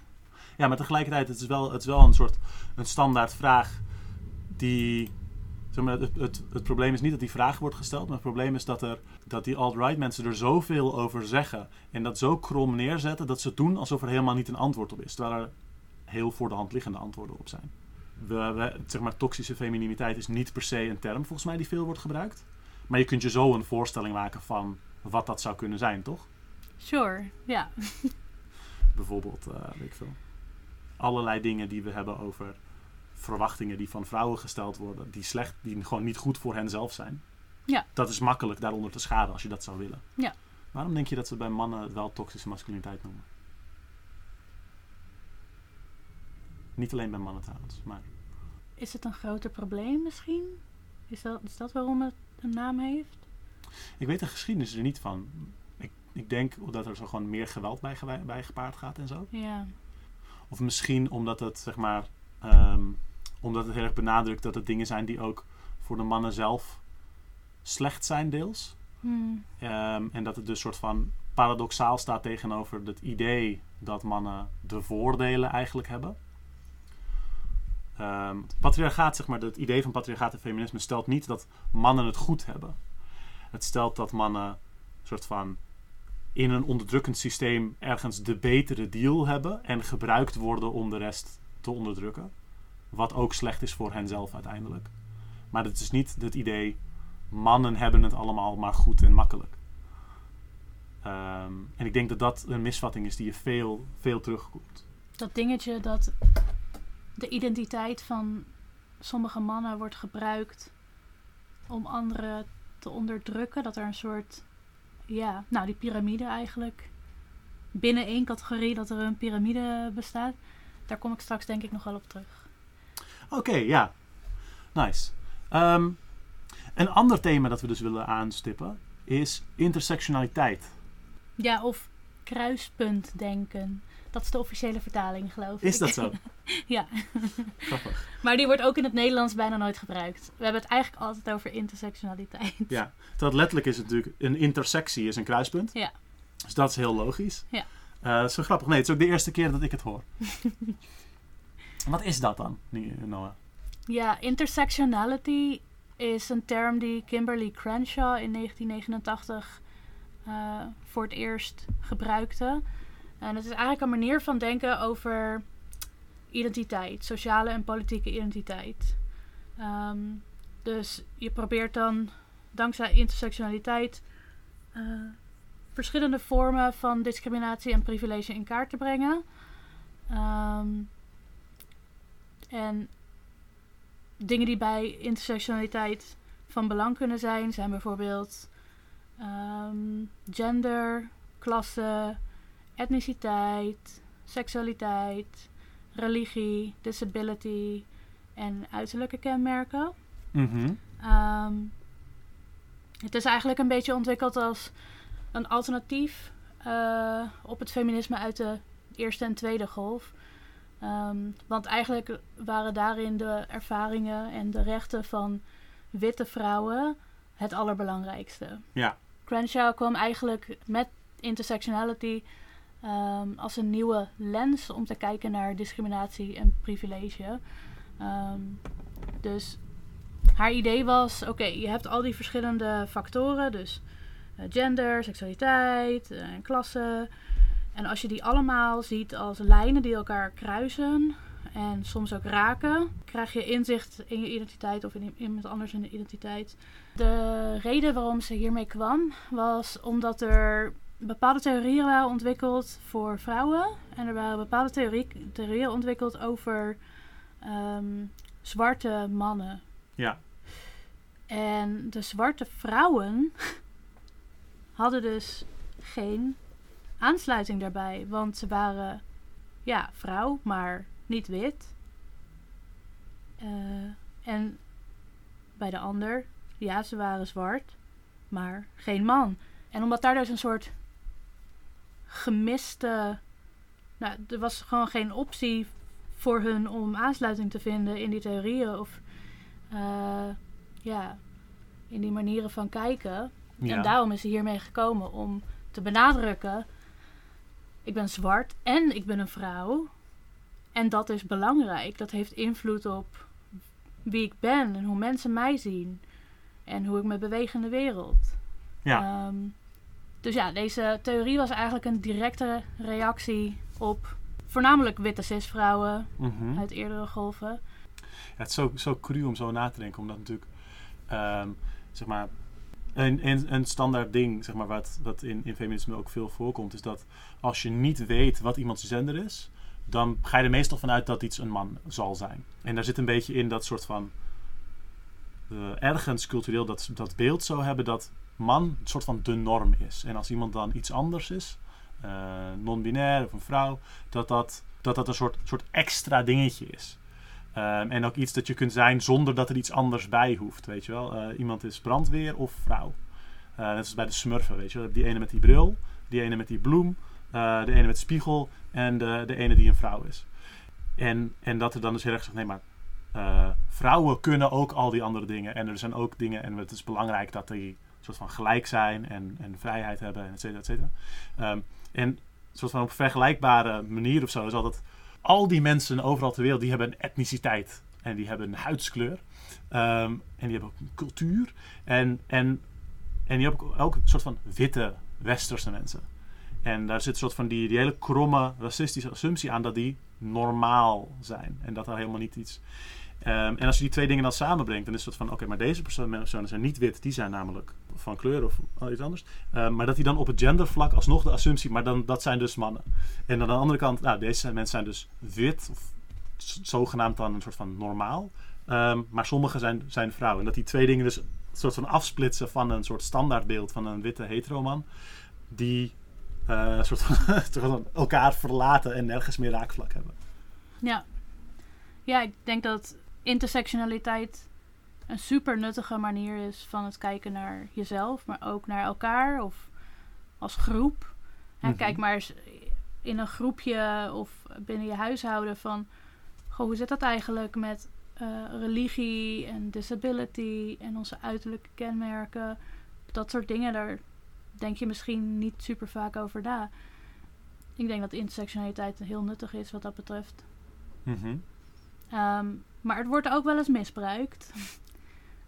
ja. maar tegelijkertijd het is wel, het is wel een soort een standaard vraag die. Zeg maar, het, het, het probleem is niet dat die vraag wordt gesteld, maar het probleem is dat, er, dat die alt-right mensen er zoveel over zeggen en dat zo krom neerzetten dat ze doen alsof er helemaal niet een antwoord op is. Terwijl er heel voor de hand liggende antwoorden op zijn. We, we- zeg maar, toxische femininiteit is niet per se een term volgens mij die veel wordt gebruikt. Maar je kunt je zo een voorstelling maken van wat dat zou kunnen zijn, toch? Sure, ja. Bijvoorbeeld, eh, weet ik veel. Allerlei dingen die we hebben over verwachtingen die van vrouwen gesteld worden, die slecht, die gewoon niet goed voor hen zelf zijn. Ja. Dat is makkelijk daaronder te schaden als je dat zou willen. Ja. Waarom denk je dat ze bij mannen het wel toxische masculiniteit noemen? Niet alleen bij mannen trouwens, maar Is het een groter probleem misschien? Is dat, is dat waarom het een naam heeft? ik weet de geschiedenis er niet van. Ik, ik denk dat er zo gewoon meer geweld bij, bij gepaard gaat en zo. Ja. Of misschien omdat het, zeg maar, ehm, omdat het heel erg benadrukt dat het dingen zijn die ook voor de mannen zelf slecht zijn, deels. Hmm. Ehm, en dat het dus soort van paradoxaal staat tegenover het idee dat mannen de voordelen eigenlijk hebben. Het patriarchaat, zeg maar, het idee van patriarchaat en feminisme stelt niet dat mannen het goed hebben. Het stelt dat mannen soort van in een onderdrukkend systeem ergens de betere deal hebben en gebruikt worden om de rest te onderdrukken. Wat ook slecht is voor henzelf uiteindelijk. Maar het is niet het idee mannen hebben het allemaal maar goed en makkelijk. Ehm, en ik denk dat dat een misvatting is die je veel, veel terugkomt. Dat dingetje dat de identiteit van sommige mannen wordt gebruikt om anderen te onderdrukken. Dat er een soort, ja, nou die piramide eigenlijk. Binnen één categorie dat er een piramide bestaat. Daar kom ik straks denk ik nog wel op terug. Oké, ja. Nice. Ehm, een ander thema dat we dus willen aanstippen is intersectionaliteit. Ja, of kruispuntdenken. Dat is de officiële vertaling, geloof ik. Is dat zo? ja, Grappig. maar die wordt ook in het Nederlands bijna nooit gebruikt. We hebben het eigenlijk altijd over intersectionaliteit. Ja. Terwijl letterlijk is het natuurlijk een intersectie is een kruispunt. Ja. Dus dat is heel logisch. Ja. Eh, dat is zo grappig. Nee, het is ook de eerste keer dat ik het hoor. Wat is dat dan, Noah? Ja, intersectionality is een term die Kimberly Crenshaw in 1989 eh, voor het eerst gebruikte. En het is eigenlijk een manier van denken over identiteit, sociale en politieke identiteit. Ehm, dus je probeert dan dankzij intersectionaliteit eh, verschillende vormen van discriminatie en privilege in kaart te brengen. Ehm, en dingen die bij intersectionaliteit van belang kunnen zijn, zijn bijvoorbeeld ehm, gender, klasse, etniciteit, seksualiteit, religie, disability en uiterlijke kenmerken. Mhm. Ehm, het is eigenlijk een beetje ontwikkeld als een alternatief eh, op het feminisme uit de eerste en tweede golf. Ehm, want eigenlijk waren daarin de ervaringen en de rechten van witte vrouwen het allerbelangrijkste. Ja. Crenshaw kwam eigenlijk met intersectionality ehm, als een nieuwe lens om te kijken naar discriminatie en privilege. Ehm, dus haar idee was: oké, je hebt al die verschillende factoren, dus gender, seksualiteit eh, en klasse. En als je die allemaal ziet als lijnen die elkaar kruisen en soms ook raken, krijg je inzicht in je identiteit of in iemand anders in de identiteit. De reden waarom ze hiermee kwam was omdat er bepaalde theorieën waren ontwikkeld voor vrouwen. En er waren bepaalde theorie, theorieën ontwikkeld over ehm, zwarte mannen. Ja. En de zwarte vrouwen hadden dus geen aansluiting daarbij. Want ze waren ja, vrouw, maar niet wit. Eh, en bij de ander, ja, ze waren zwart, maar geen man. En omdat daar dus een soort gemiste. Nou, er was gewoon geen optie voor hun om aansluiting te vinden in die theorieën of eh, ja, in die manieren van kijken. Ja. En daarom is ze hiermee gekomen om te benadrukken: ik ben zwart en ik ben een vrouw. En dat is belangrijk. Dat heeft invloed op wie ik ben en hoe mensen mij zien. En hoe ik me beweeg in de wereld. ja. Ehm, dus ja, deze theorie was eigenlijk een directe reactie op voornamelijk witte cisvrouwen Mhm. uit eerdere golven. Ja, het is zo, zo cru om zo na te denken, omdat natuurlijk, ehm, zeg maar, een, standaard ding, zeg maar, wat, wat in, in feminisme ook veel voorkomt, is dat als je niet weet wat iemands gender is, dan ga je er meestal vanuit dat iets een man zal zijn. En daar zit een beetje in dat soort van, eh, ergens cultureel dat, dat beeld zo hebben dat man een soort van de norm is. En als iemand dan iets anders is, eh, non-binair of een vrouw, dat dat, dat, dat een soort, soort extra dingetje is. Ehm, en ook iets dat je kunt zijn zonder dat er iets anders bij hoeft, weet je wel. Eh, iemand is brandweer of vrouw. Eh, net als bij de smurfen, weet je wel. Die ene met die bril, die ene met die bloem, eh, de ene met spiegel en de, de ene die een vrouw is. En, en dat er dan dus heel erg gezegd, nee maar vrouwen kunnen ook al die andere dingen. En er zijn ook dingen, en het is belangrijk dat die soort van gelijk zijn en, en vrijheid hebben, en et. Ehm, en soort van op vergelijkbare manier of zo is altijd al die mensen overal ter wereld, die hebben een etniciteit. En die hebben een huidskleur. Ehm, en die hebben ook een cultuur. En, en, en die hebben ook, soort van witte westerse mensen. En daar zit een soort van die, die hele kromme racistische assumptie aan dat die normaal zijn. En dat daar helemaal niet iets... Ehm, en als je die twee dingen dan samenbrengt, dan is het van... Oké, maar deze personen zijn niet wit. Die zijn namelijk van kleur of iets anders. Ehm, maar dat die dan op het gendervlak alsnog de assumptie... Maar dan, dat zijn dus mannen. En aan de andere kant, nou, deze mensen zijn dus wit. Of zogenaamd dan een soort van normaal. Ehm, maar sommige zijn, zijn vrouwen. En dat die twee dingen dus een soort van afsplitsen van een soort standaardbeeld van een witte heteroman. Die eh, soort van elkaar verlaten en nergens meer raakvlak hebben. Ja. ja, ik denk dat intersectionaliteit een super nuttige manier is van het kijken naar jezelf, maar ook naar elkaar of als groep. Mhm. Kijk maar eens in een groepje of binnen je huishouden van, goh, hoe zit dat eigenlijk met eh, religie en disability en onze uiterlijke kenmerken? Dat soort dingen, daar denk je misschien niet super vaak over na. Ik denk dat intersectionaliteit heel nuttig is wat dat betreft. Mhm. Ehm, maar het wordt ook wel eens misbruikt.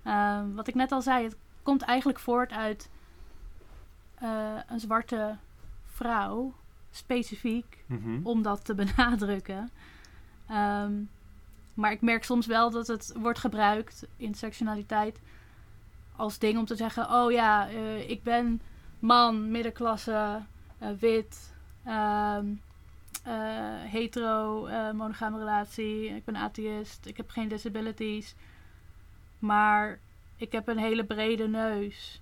Ehm, wat ik net al zei, het komt eigenlijk voort uit eh, een zwarte vrouw, specifiek, Mhm. om dat te benadrukken. Ehm, maar ik merk soms wel dat het wordt gebruikt, intersectionaliteit, als ding om te zeggen: oh ja, eh, ik ben man, middenklasse, eh, wit, ehm, eh, hetero, eh, monogame relatie, ik ben atheïst, ik heb geen disabilities, maar ik heb een hele brede neus.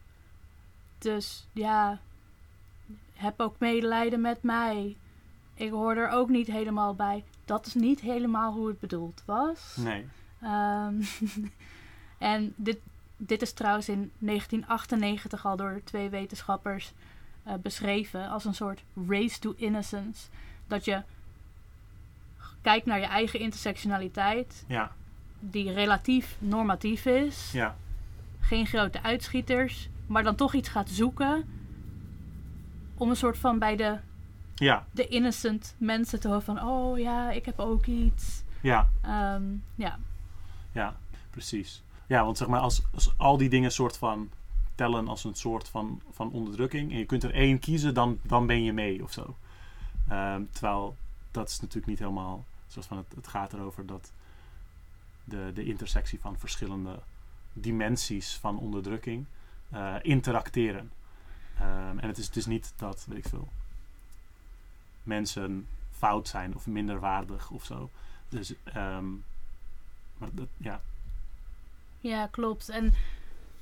Dus ja, heb ook medelijden met mij. Ik hoor er ook niet helemaal bij. Dat is niet helemaal hoe het bedoeld was. Nee. Ehm, en dit, dit is trouwens in 1998 al door twee wetenschappers eh, beschreven als een soort race to innocence. Dat je kijkt naar je eigen intersectionaliteit, Ja. Die relatief normatief is. Ja. Geen grote uitschieters, maar dan toch iets gaat zoeken om een soort van bij de, Ja. de innocent mensen te horen van, oh ja, ik heb ook iets. Ja. Ehm, ja, Ja. Precies. Ja, want zeg maar, als, als al die dingen soort van tellen als een soort van, van onderdrukking en je kunt er één kiezen, dan, dan ben je mee of zo. Ehm, terwijl dat is natuurlijk niet helemaal zoals van het, het gaat erover dat de, de intersectie van verschillende dimensies van onderdrukking eh, interacteren. Ehm, en het is, het is niet dat, weet ik veel, mensen fout zijn of minderwaardig of zo. Dus, ehm, maar dat, ja, Ja, klopt. En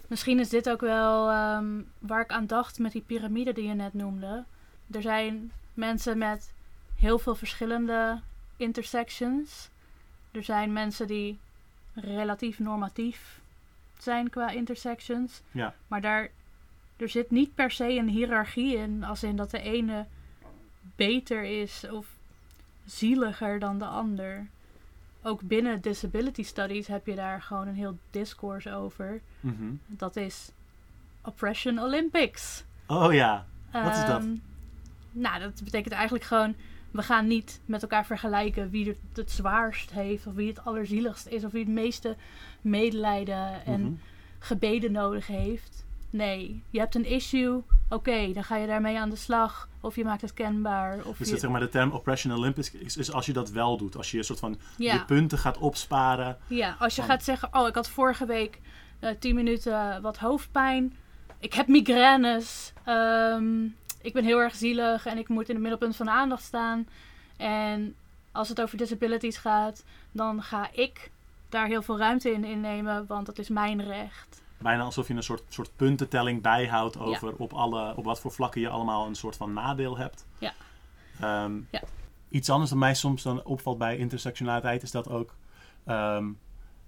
misschien is dit ook wel ehm, waar ik aan dacht met die piramide die je net noemde. Er zijn mensen met heel veel verschillende intersections. Er zijn mensen die relatief normatief zijn qua intersections. Ja. Maar daar er zit niet per se een hiërarchie in, als in dat de ene beter is of zieliger dan de ander. Ook binnen disability studies heb je daar gewoon een heel discours over. Mhm. Dat is Oppression Olympics. Oh ja, wat is dat? Ehm, nou, dat betekent eigenlijk gewoon... we gaan niet met elkaar vergelijken wie het het zwaarst heeft... of wie het allerzieligst is... of wie het meeste medelijden en Mhm. gebeden nodig heeft. Nee, je hebt een issue, oké, dan ga je daarmee aan de slag. Of je maakt het kenbaar. Of Dus je, dat, zeg maar, de term Oppression Olympus is, is als je dat wel doet. Als je een soort van je punten gaat opsparen. ja, als je van- gaat zeggen, oh, ik had vorige week eh 10 minuten wat hoofdpijn. Ik heb migraines. ehm, ik ben heel erg zielig en ik moet in het middelpunt van de aandacht staan. En als het over disabilities gaat, dan ga ik daar heel veel ruimte in innemen, want dat is mijn recht. Bijna alsof je een soort, soort puntentelling bijhoudt over op, alle, op wat voor vlakken je allemaal een soort van nadeel hebt. Ja. Ehm, Ja. Iets anders dat mij soms dan opvalt bij intersectionaliteit is dat ook... ehm,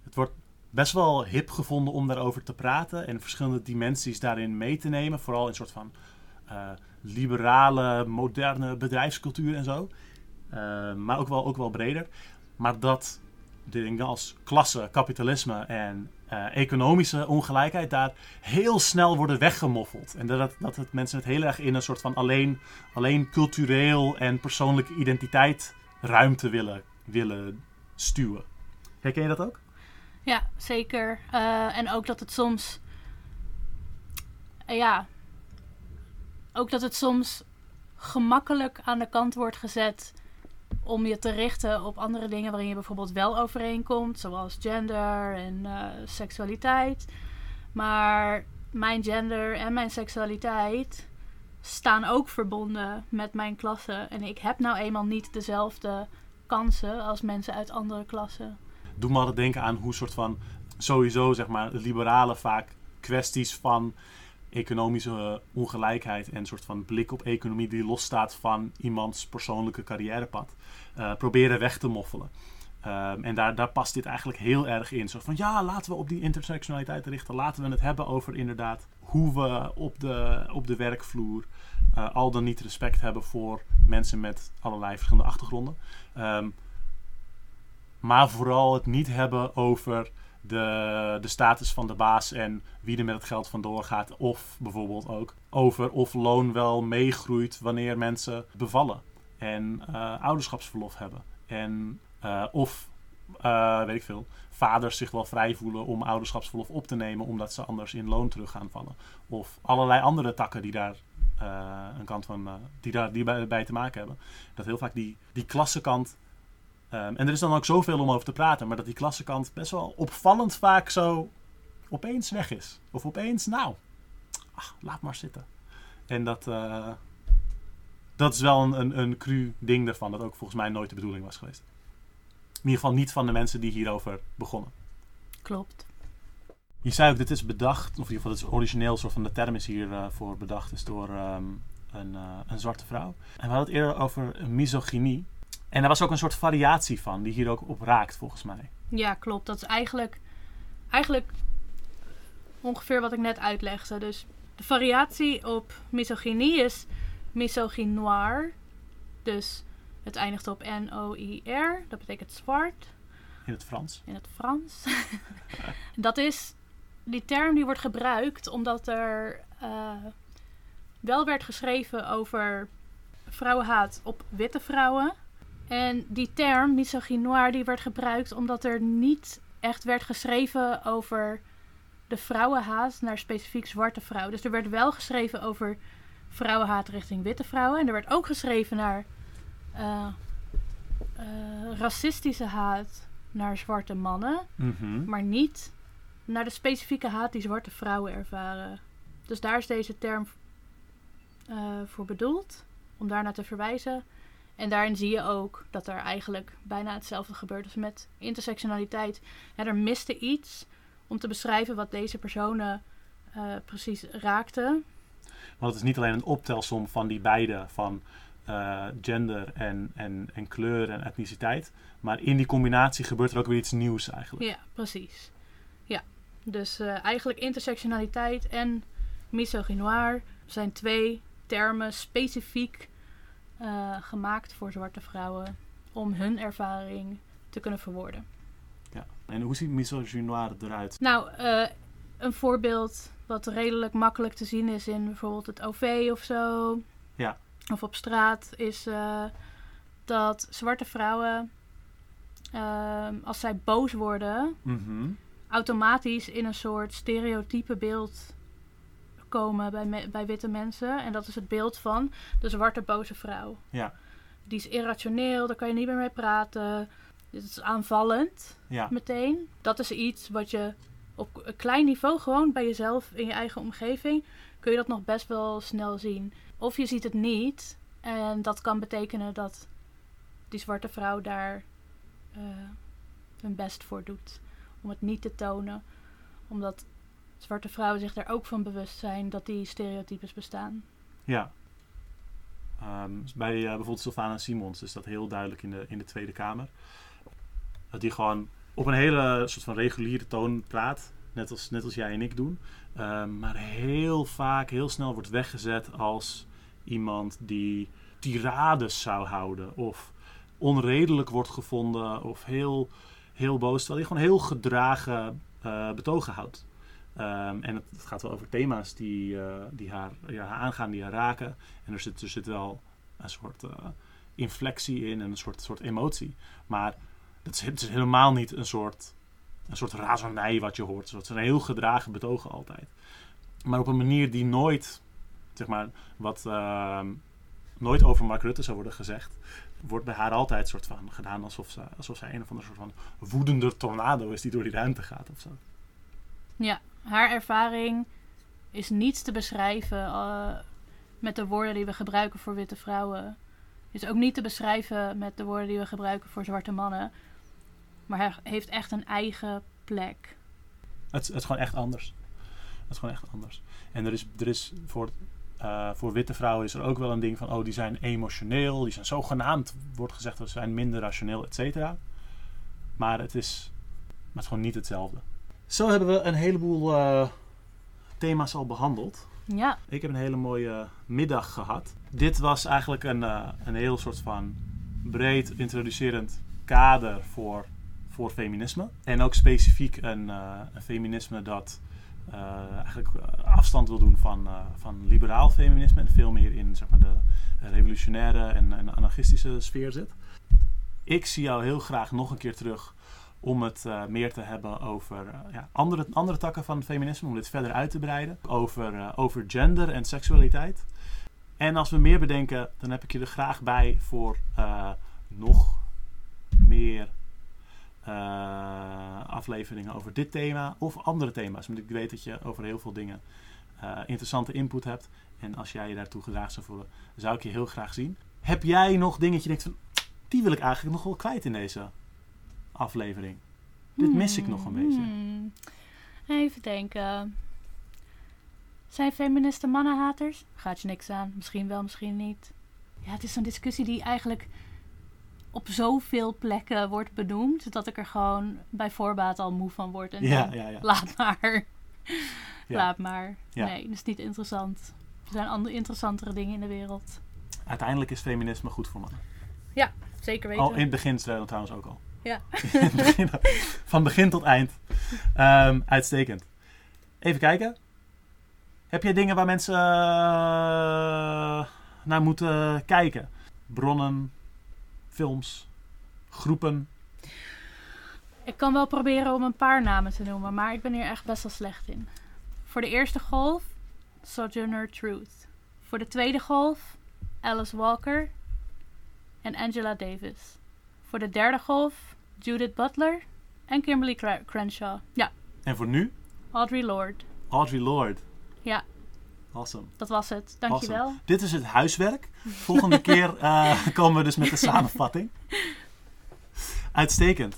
het wordt best wel hip gevonden om daarover te praten en verschillende dimensies daarin mee te nemen. Vooral in een soort van eh, liberale, moderne bedrijfscultuur en zo. Ehm, maar ook wel, ook wel breder. Maar dat dingen als klasse, kapitalisme en eh, economische ongelijkheid daar heel snel worden weggemoffeld. En dat, dat het mensen het heel erg in een soort van alleen, alleen cultureel en persoonlijke identiteit ruimte willen, willen stuwen. Herken je dat ook? Ja, zeker. Eh, en ook dat het soms. eh, ja. Ook dat het soms gemakkelijk aan de kant wordt gezet. om je te richten op andere dingen waarin je bijvoorbeeld wel overeenkomt. Zoals gender en eh, seksualiteit. Maar mijn gender en mijn seksualiteit staan ook verbonden met mijn klasse. En ik heb nou eenmaal niet dezelfde kansen als mensen uit andere klassen. Doe me altijd denken aan hoe soort van sowieso zeg maar liberalen vaak kwesties van economische ongelijkheid en een soort van blik op economie die losstaat van iemands persoonlijke carrièrepad eh, proberen weg te moffelen. Ehm, en daar, daar past dit eigenlijk heel erg in. Zo van ja, laten we op die intersectionaliteit richten. Laten we het hebben over inderdaad hoe we op de, op de werkvloer eh, al dan niet respect hebben voor mensen met allerlei verschillende achtergronden. Ehm, maar vooral het niet hebben over de, de status van de baas en wie er met het geld vandoor gaat. Of bijvoorbeeld ook over of loon wel meegroeit wanneer mensen bevallen en eh, ouderschapsverlof hebben. En eh, of, eh, weet ik veel, vaders zich wel vrij voelen om ouderschapsverlof op te nemen omdat ze anders in loon terug gaan vallen. Of allerlei andere takken die daar een kant van, die daar die bij, bij te maken hebben. Dat heel vaak die, die klassenkant Ehm, en er is dan ook zoveel om over te praten, maar dat die klassenkant best wel opvallend vaak zo opeens weg is. Of opeens, nou, ach, laat maar zitten. En dat, eh, dat is wel een, een, een cru ding daarvan, dat ook volgens mij nooit de bedoeling was geweest. In ieder geval niet van de mensen die hierover begonnen. Klopt. Je zei ook, dit is bedacht, of in ieder geval het is origineel, soort van de term is hiervoor voor bedacht, is door ehm, een, eh, een zwarte vrouw. En we hadden het eerder over misogynie. En daar was ook een soort variatie van, die hier ook op raakt, volgens mij. Ja, klopt. Dat is eigenlijk, eigenlijk ongeveer wat ik net uitlegde. Dus de variatie op misogynie is misogynoir. Dus het eindigt op N-O-I-R. Dat betekent zwart In het Frans. in het Frans. dat is, die term die wordt gebruikt omdat er eh, wel werd geschreven over vrouwenhaat op witte vrouwen. En die term, misogynoir, die werd gebruikt omdat er niet echt werd geschreven over de vrouwenhaat naar specifiek zwarte vrouwen. Dus er werd wel geschreven over vrouwenhaat richting witte vrouwen. En er werd ook geschreven naar eh, eh, racistische haat naar zwarte mannen. Mhm. Maar niet naar de specifieke haat die zwarte vrouwen ervaren. Dus daar is deze term eh, voor bedoeld, om daarnaar te verwijzen. En daarin zie je ook dat er eigenlijk bijna hetzelfde gebeurt als met intersectionaliteit. Ja, er miste iets om te beschrijven wat deze personen eh, precies raakte. Want het is niet alleen een optelsom van die beide, van eh, gender en, en, en kleur en etniciteit. Maar in die combinatie gebeurt er ook weer iets nieuws eigenlijk. Ja, precies. Ja, dus eh, eigenlijk intersectionaliteit en misogynoir zijn twee termen specifiek eh, gemaakt voor zwarte vrouwen om hun ervaring te kunnen verwoorden. Ja. En hoe ziet misogynoir eruit? Nou, eh, een voorbeeld wat redelijk makkelijk te zien is in bijvoorbeeld het OV of zo. Ja. Of op straat is eh, dat zwarte vrouwen, ehm, als zij boos worden, Mhm. automatisch in een soort stereotype beeld komen bij, me- bij witte mensen. En dat is het beeld van de zwarte boze vrouw. Ja. Die is irrationeel, daar kan je niet meer mee praten. Dit is aanvallend Ja. meteen. Dat is iets wat je op een klein niveau, gewoon bij jezelf in je eigen omgeving, kun je dat nog best wel snel zien. Of je ziet het niet. En dat kan betekenen dat die zwarte vrouw daar eh, hun best voor doet. Om het niet te tonen. Omdat zwarte vrouwen zich er ook van bewust zijn dat die stereotypes bestaan. Ja. Ehm, dus bij eh, bijvoorbeeld Sylvana Simons is dat heel duidelijk in de, in de Tweede Kamer. Dat die gewoon op een hele soort van reguliere toon praat. Net als, net als jij en ik doen. Ehm, maar heel vaak, heel snel wordt weggezet als iemand die tirades zou houden. Of onredelijk wordt gevonden. Of heel, heel boos. Terwijl hij gewoon heel gedragen eh, betogen houdt. Ehm, en het, het gaat wel over thema's die, eh, die haar, ja, haar aangaan, die haar raken. En er zit, er zit wel een soort eh, inflectie in en een soort, soort emotie. Maar het is, het is helemaal niet een soort, een soort razernij wat je hoort. Het zijn heel gedragen betogen altijd. Maar op een manier die nooit, zeg maar, wat ehm, nooit over Mark Rutte zou worden gezegd, wordt bij haar altijd soort van gedaan alsof, ze, alsof zij een of andere soort van woedende tornado is die door die ruimte gaat of zo. Ja, haar ervaring is niet te beschrijven eh, met de woorden die we gebruiken voor witte vrouwen. Is ook niet te beschrijven met de woorden die we gebruiken voor zwarte mannen. Maar hij heeft echt een eigen plek. Het, het is gewoon echt anders. Het is gewoon echt anders. En er is, er is voor, eh, voor witte vrouwen is er ook wel een ding van, oh, die zijn emotioneel, die zijn zogenaamd, wordt gezegd, ze zijn minder rationeel, et cetera. Maar het is, maar het is gewoon niet hetzelfde. Zo hebben we een heleboel eh, thema's al behandeld. Ja, Ik heb een hele mooie middag gehad. Dit was eigenlijk een, eh, een heel soort van breed introducerend kader voor, voor feminisme. En ook specifiek een, eh, een feminisme dat eigenlijk afstand wil doen van, van liberaal feminisme. En veel meer in zeg maar, de revolutionaire en, en anarchistische sfeer zit. Ik zie jou heel graag nog een keer terug om het eh, meer te hebben over eh, ja, andere, andere takken van het feminisme, om dit verder uit te breiden. Over, eh, over gender en seksualiteit. En als we meer bedenken, dan heb ik je er graag bij voor nog meer afleveringen over dit thema of andere thema's. Want ik weet dat je over heel veel dingen interessante input hebt. En als jij je daartoe gedragen zou voelen, zou ik je heel graag zien. Heb jij nog dingen dat je denkt van, die wil ik eigenlijk nog wel kwijt in deze aflevering? Dit mis ik nog een beetje. Hmm. Even denken. Zijn feministen mannenhaters? Gaat je niks aan. Misschien wel, misschien niet. Ja, het is zo'n discussie die eigenlijk op zoveel plekken wordt benoemd. Dat ik er gewoon bij voorbaat al moe van word. En Ja, ja, ja. laat maar. Ja. Laat maar. Ja. Nee, dat is niet interessant. Er zijn andere interessantere dingen in de wereld. Uiteindelijk is feminisme goed voor mannen. Zeker weten. Al in het begin trouwens ook al. Ja. Van begin tot eind. Ehm, uitstekend. Even kijken. Heb jij dingen waar mensen eh, naar moeten kijken? Bronnen, films, groepen. Ik kan wel proberen om een paar namen te noemen, maar ik ben hier echt best wel slecht in. Voor de eerste golf, Sojourner Truth. Voor de tweede golf, Alice Walker en Angela Davis. Voor de derde golf, Judith Butler en Kimberly Crenshaw. Ja, En voor nu, Audre Lorde. Audre Lorde. Ja, Awesome. dat was het. Dankjewel. Dit is het huiswerk. Volgende keer eh, komen we dus met de samenvatting. Uitstekend.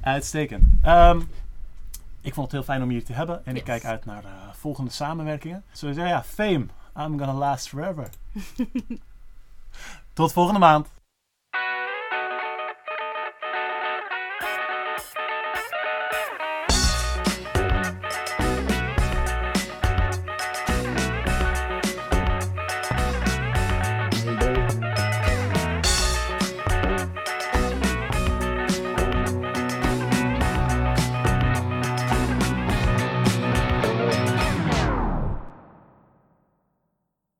Uitstekend. Ehm, ik vond het heel fijn om hier te hebben. En ik kijk uit naar eh, volgende samenwerkingen. Sowieso, ja, fame. I'm gonna last forever. Tot volgende maand.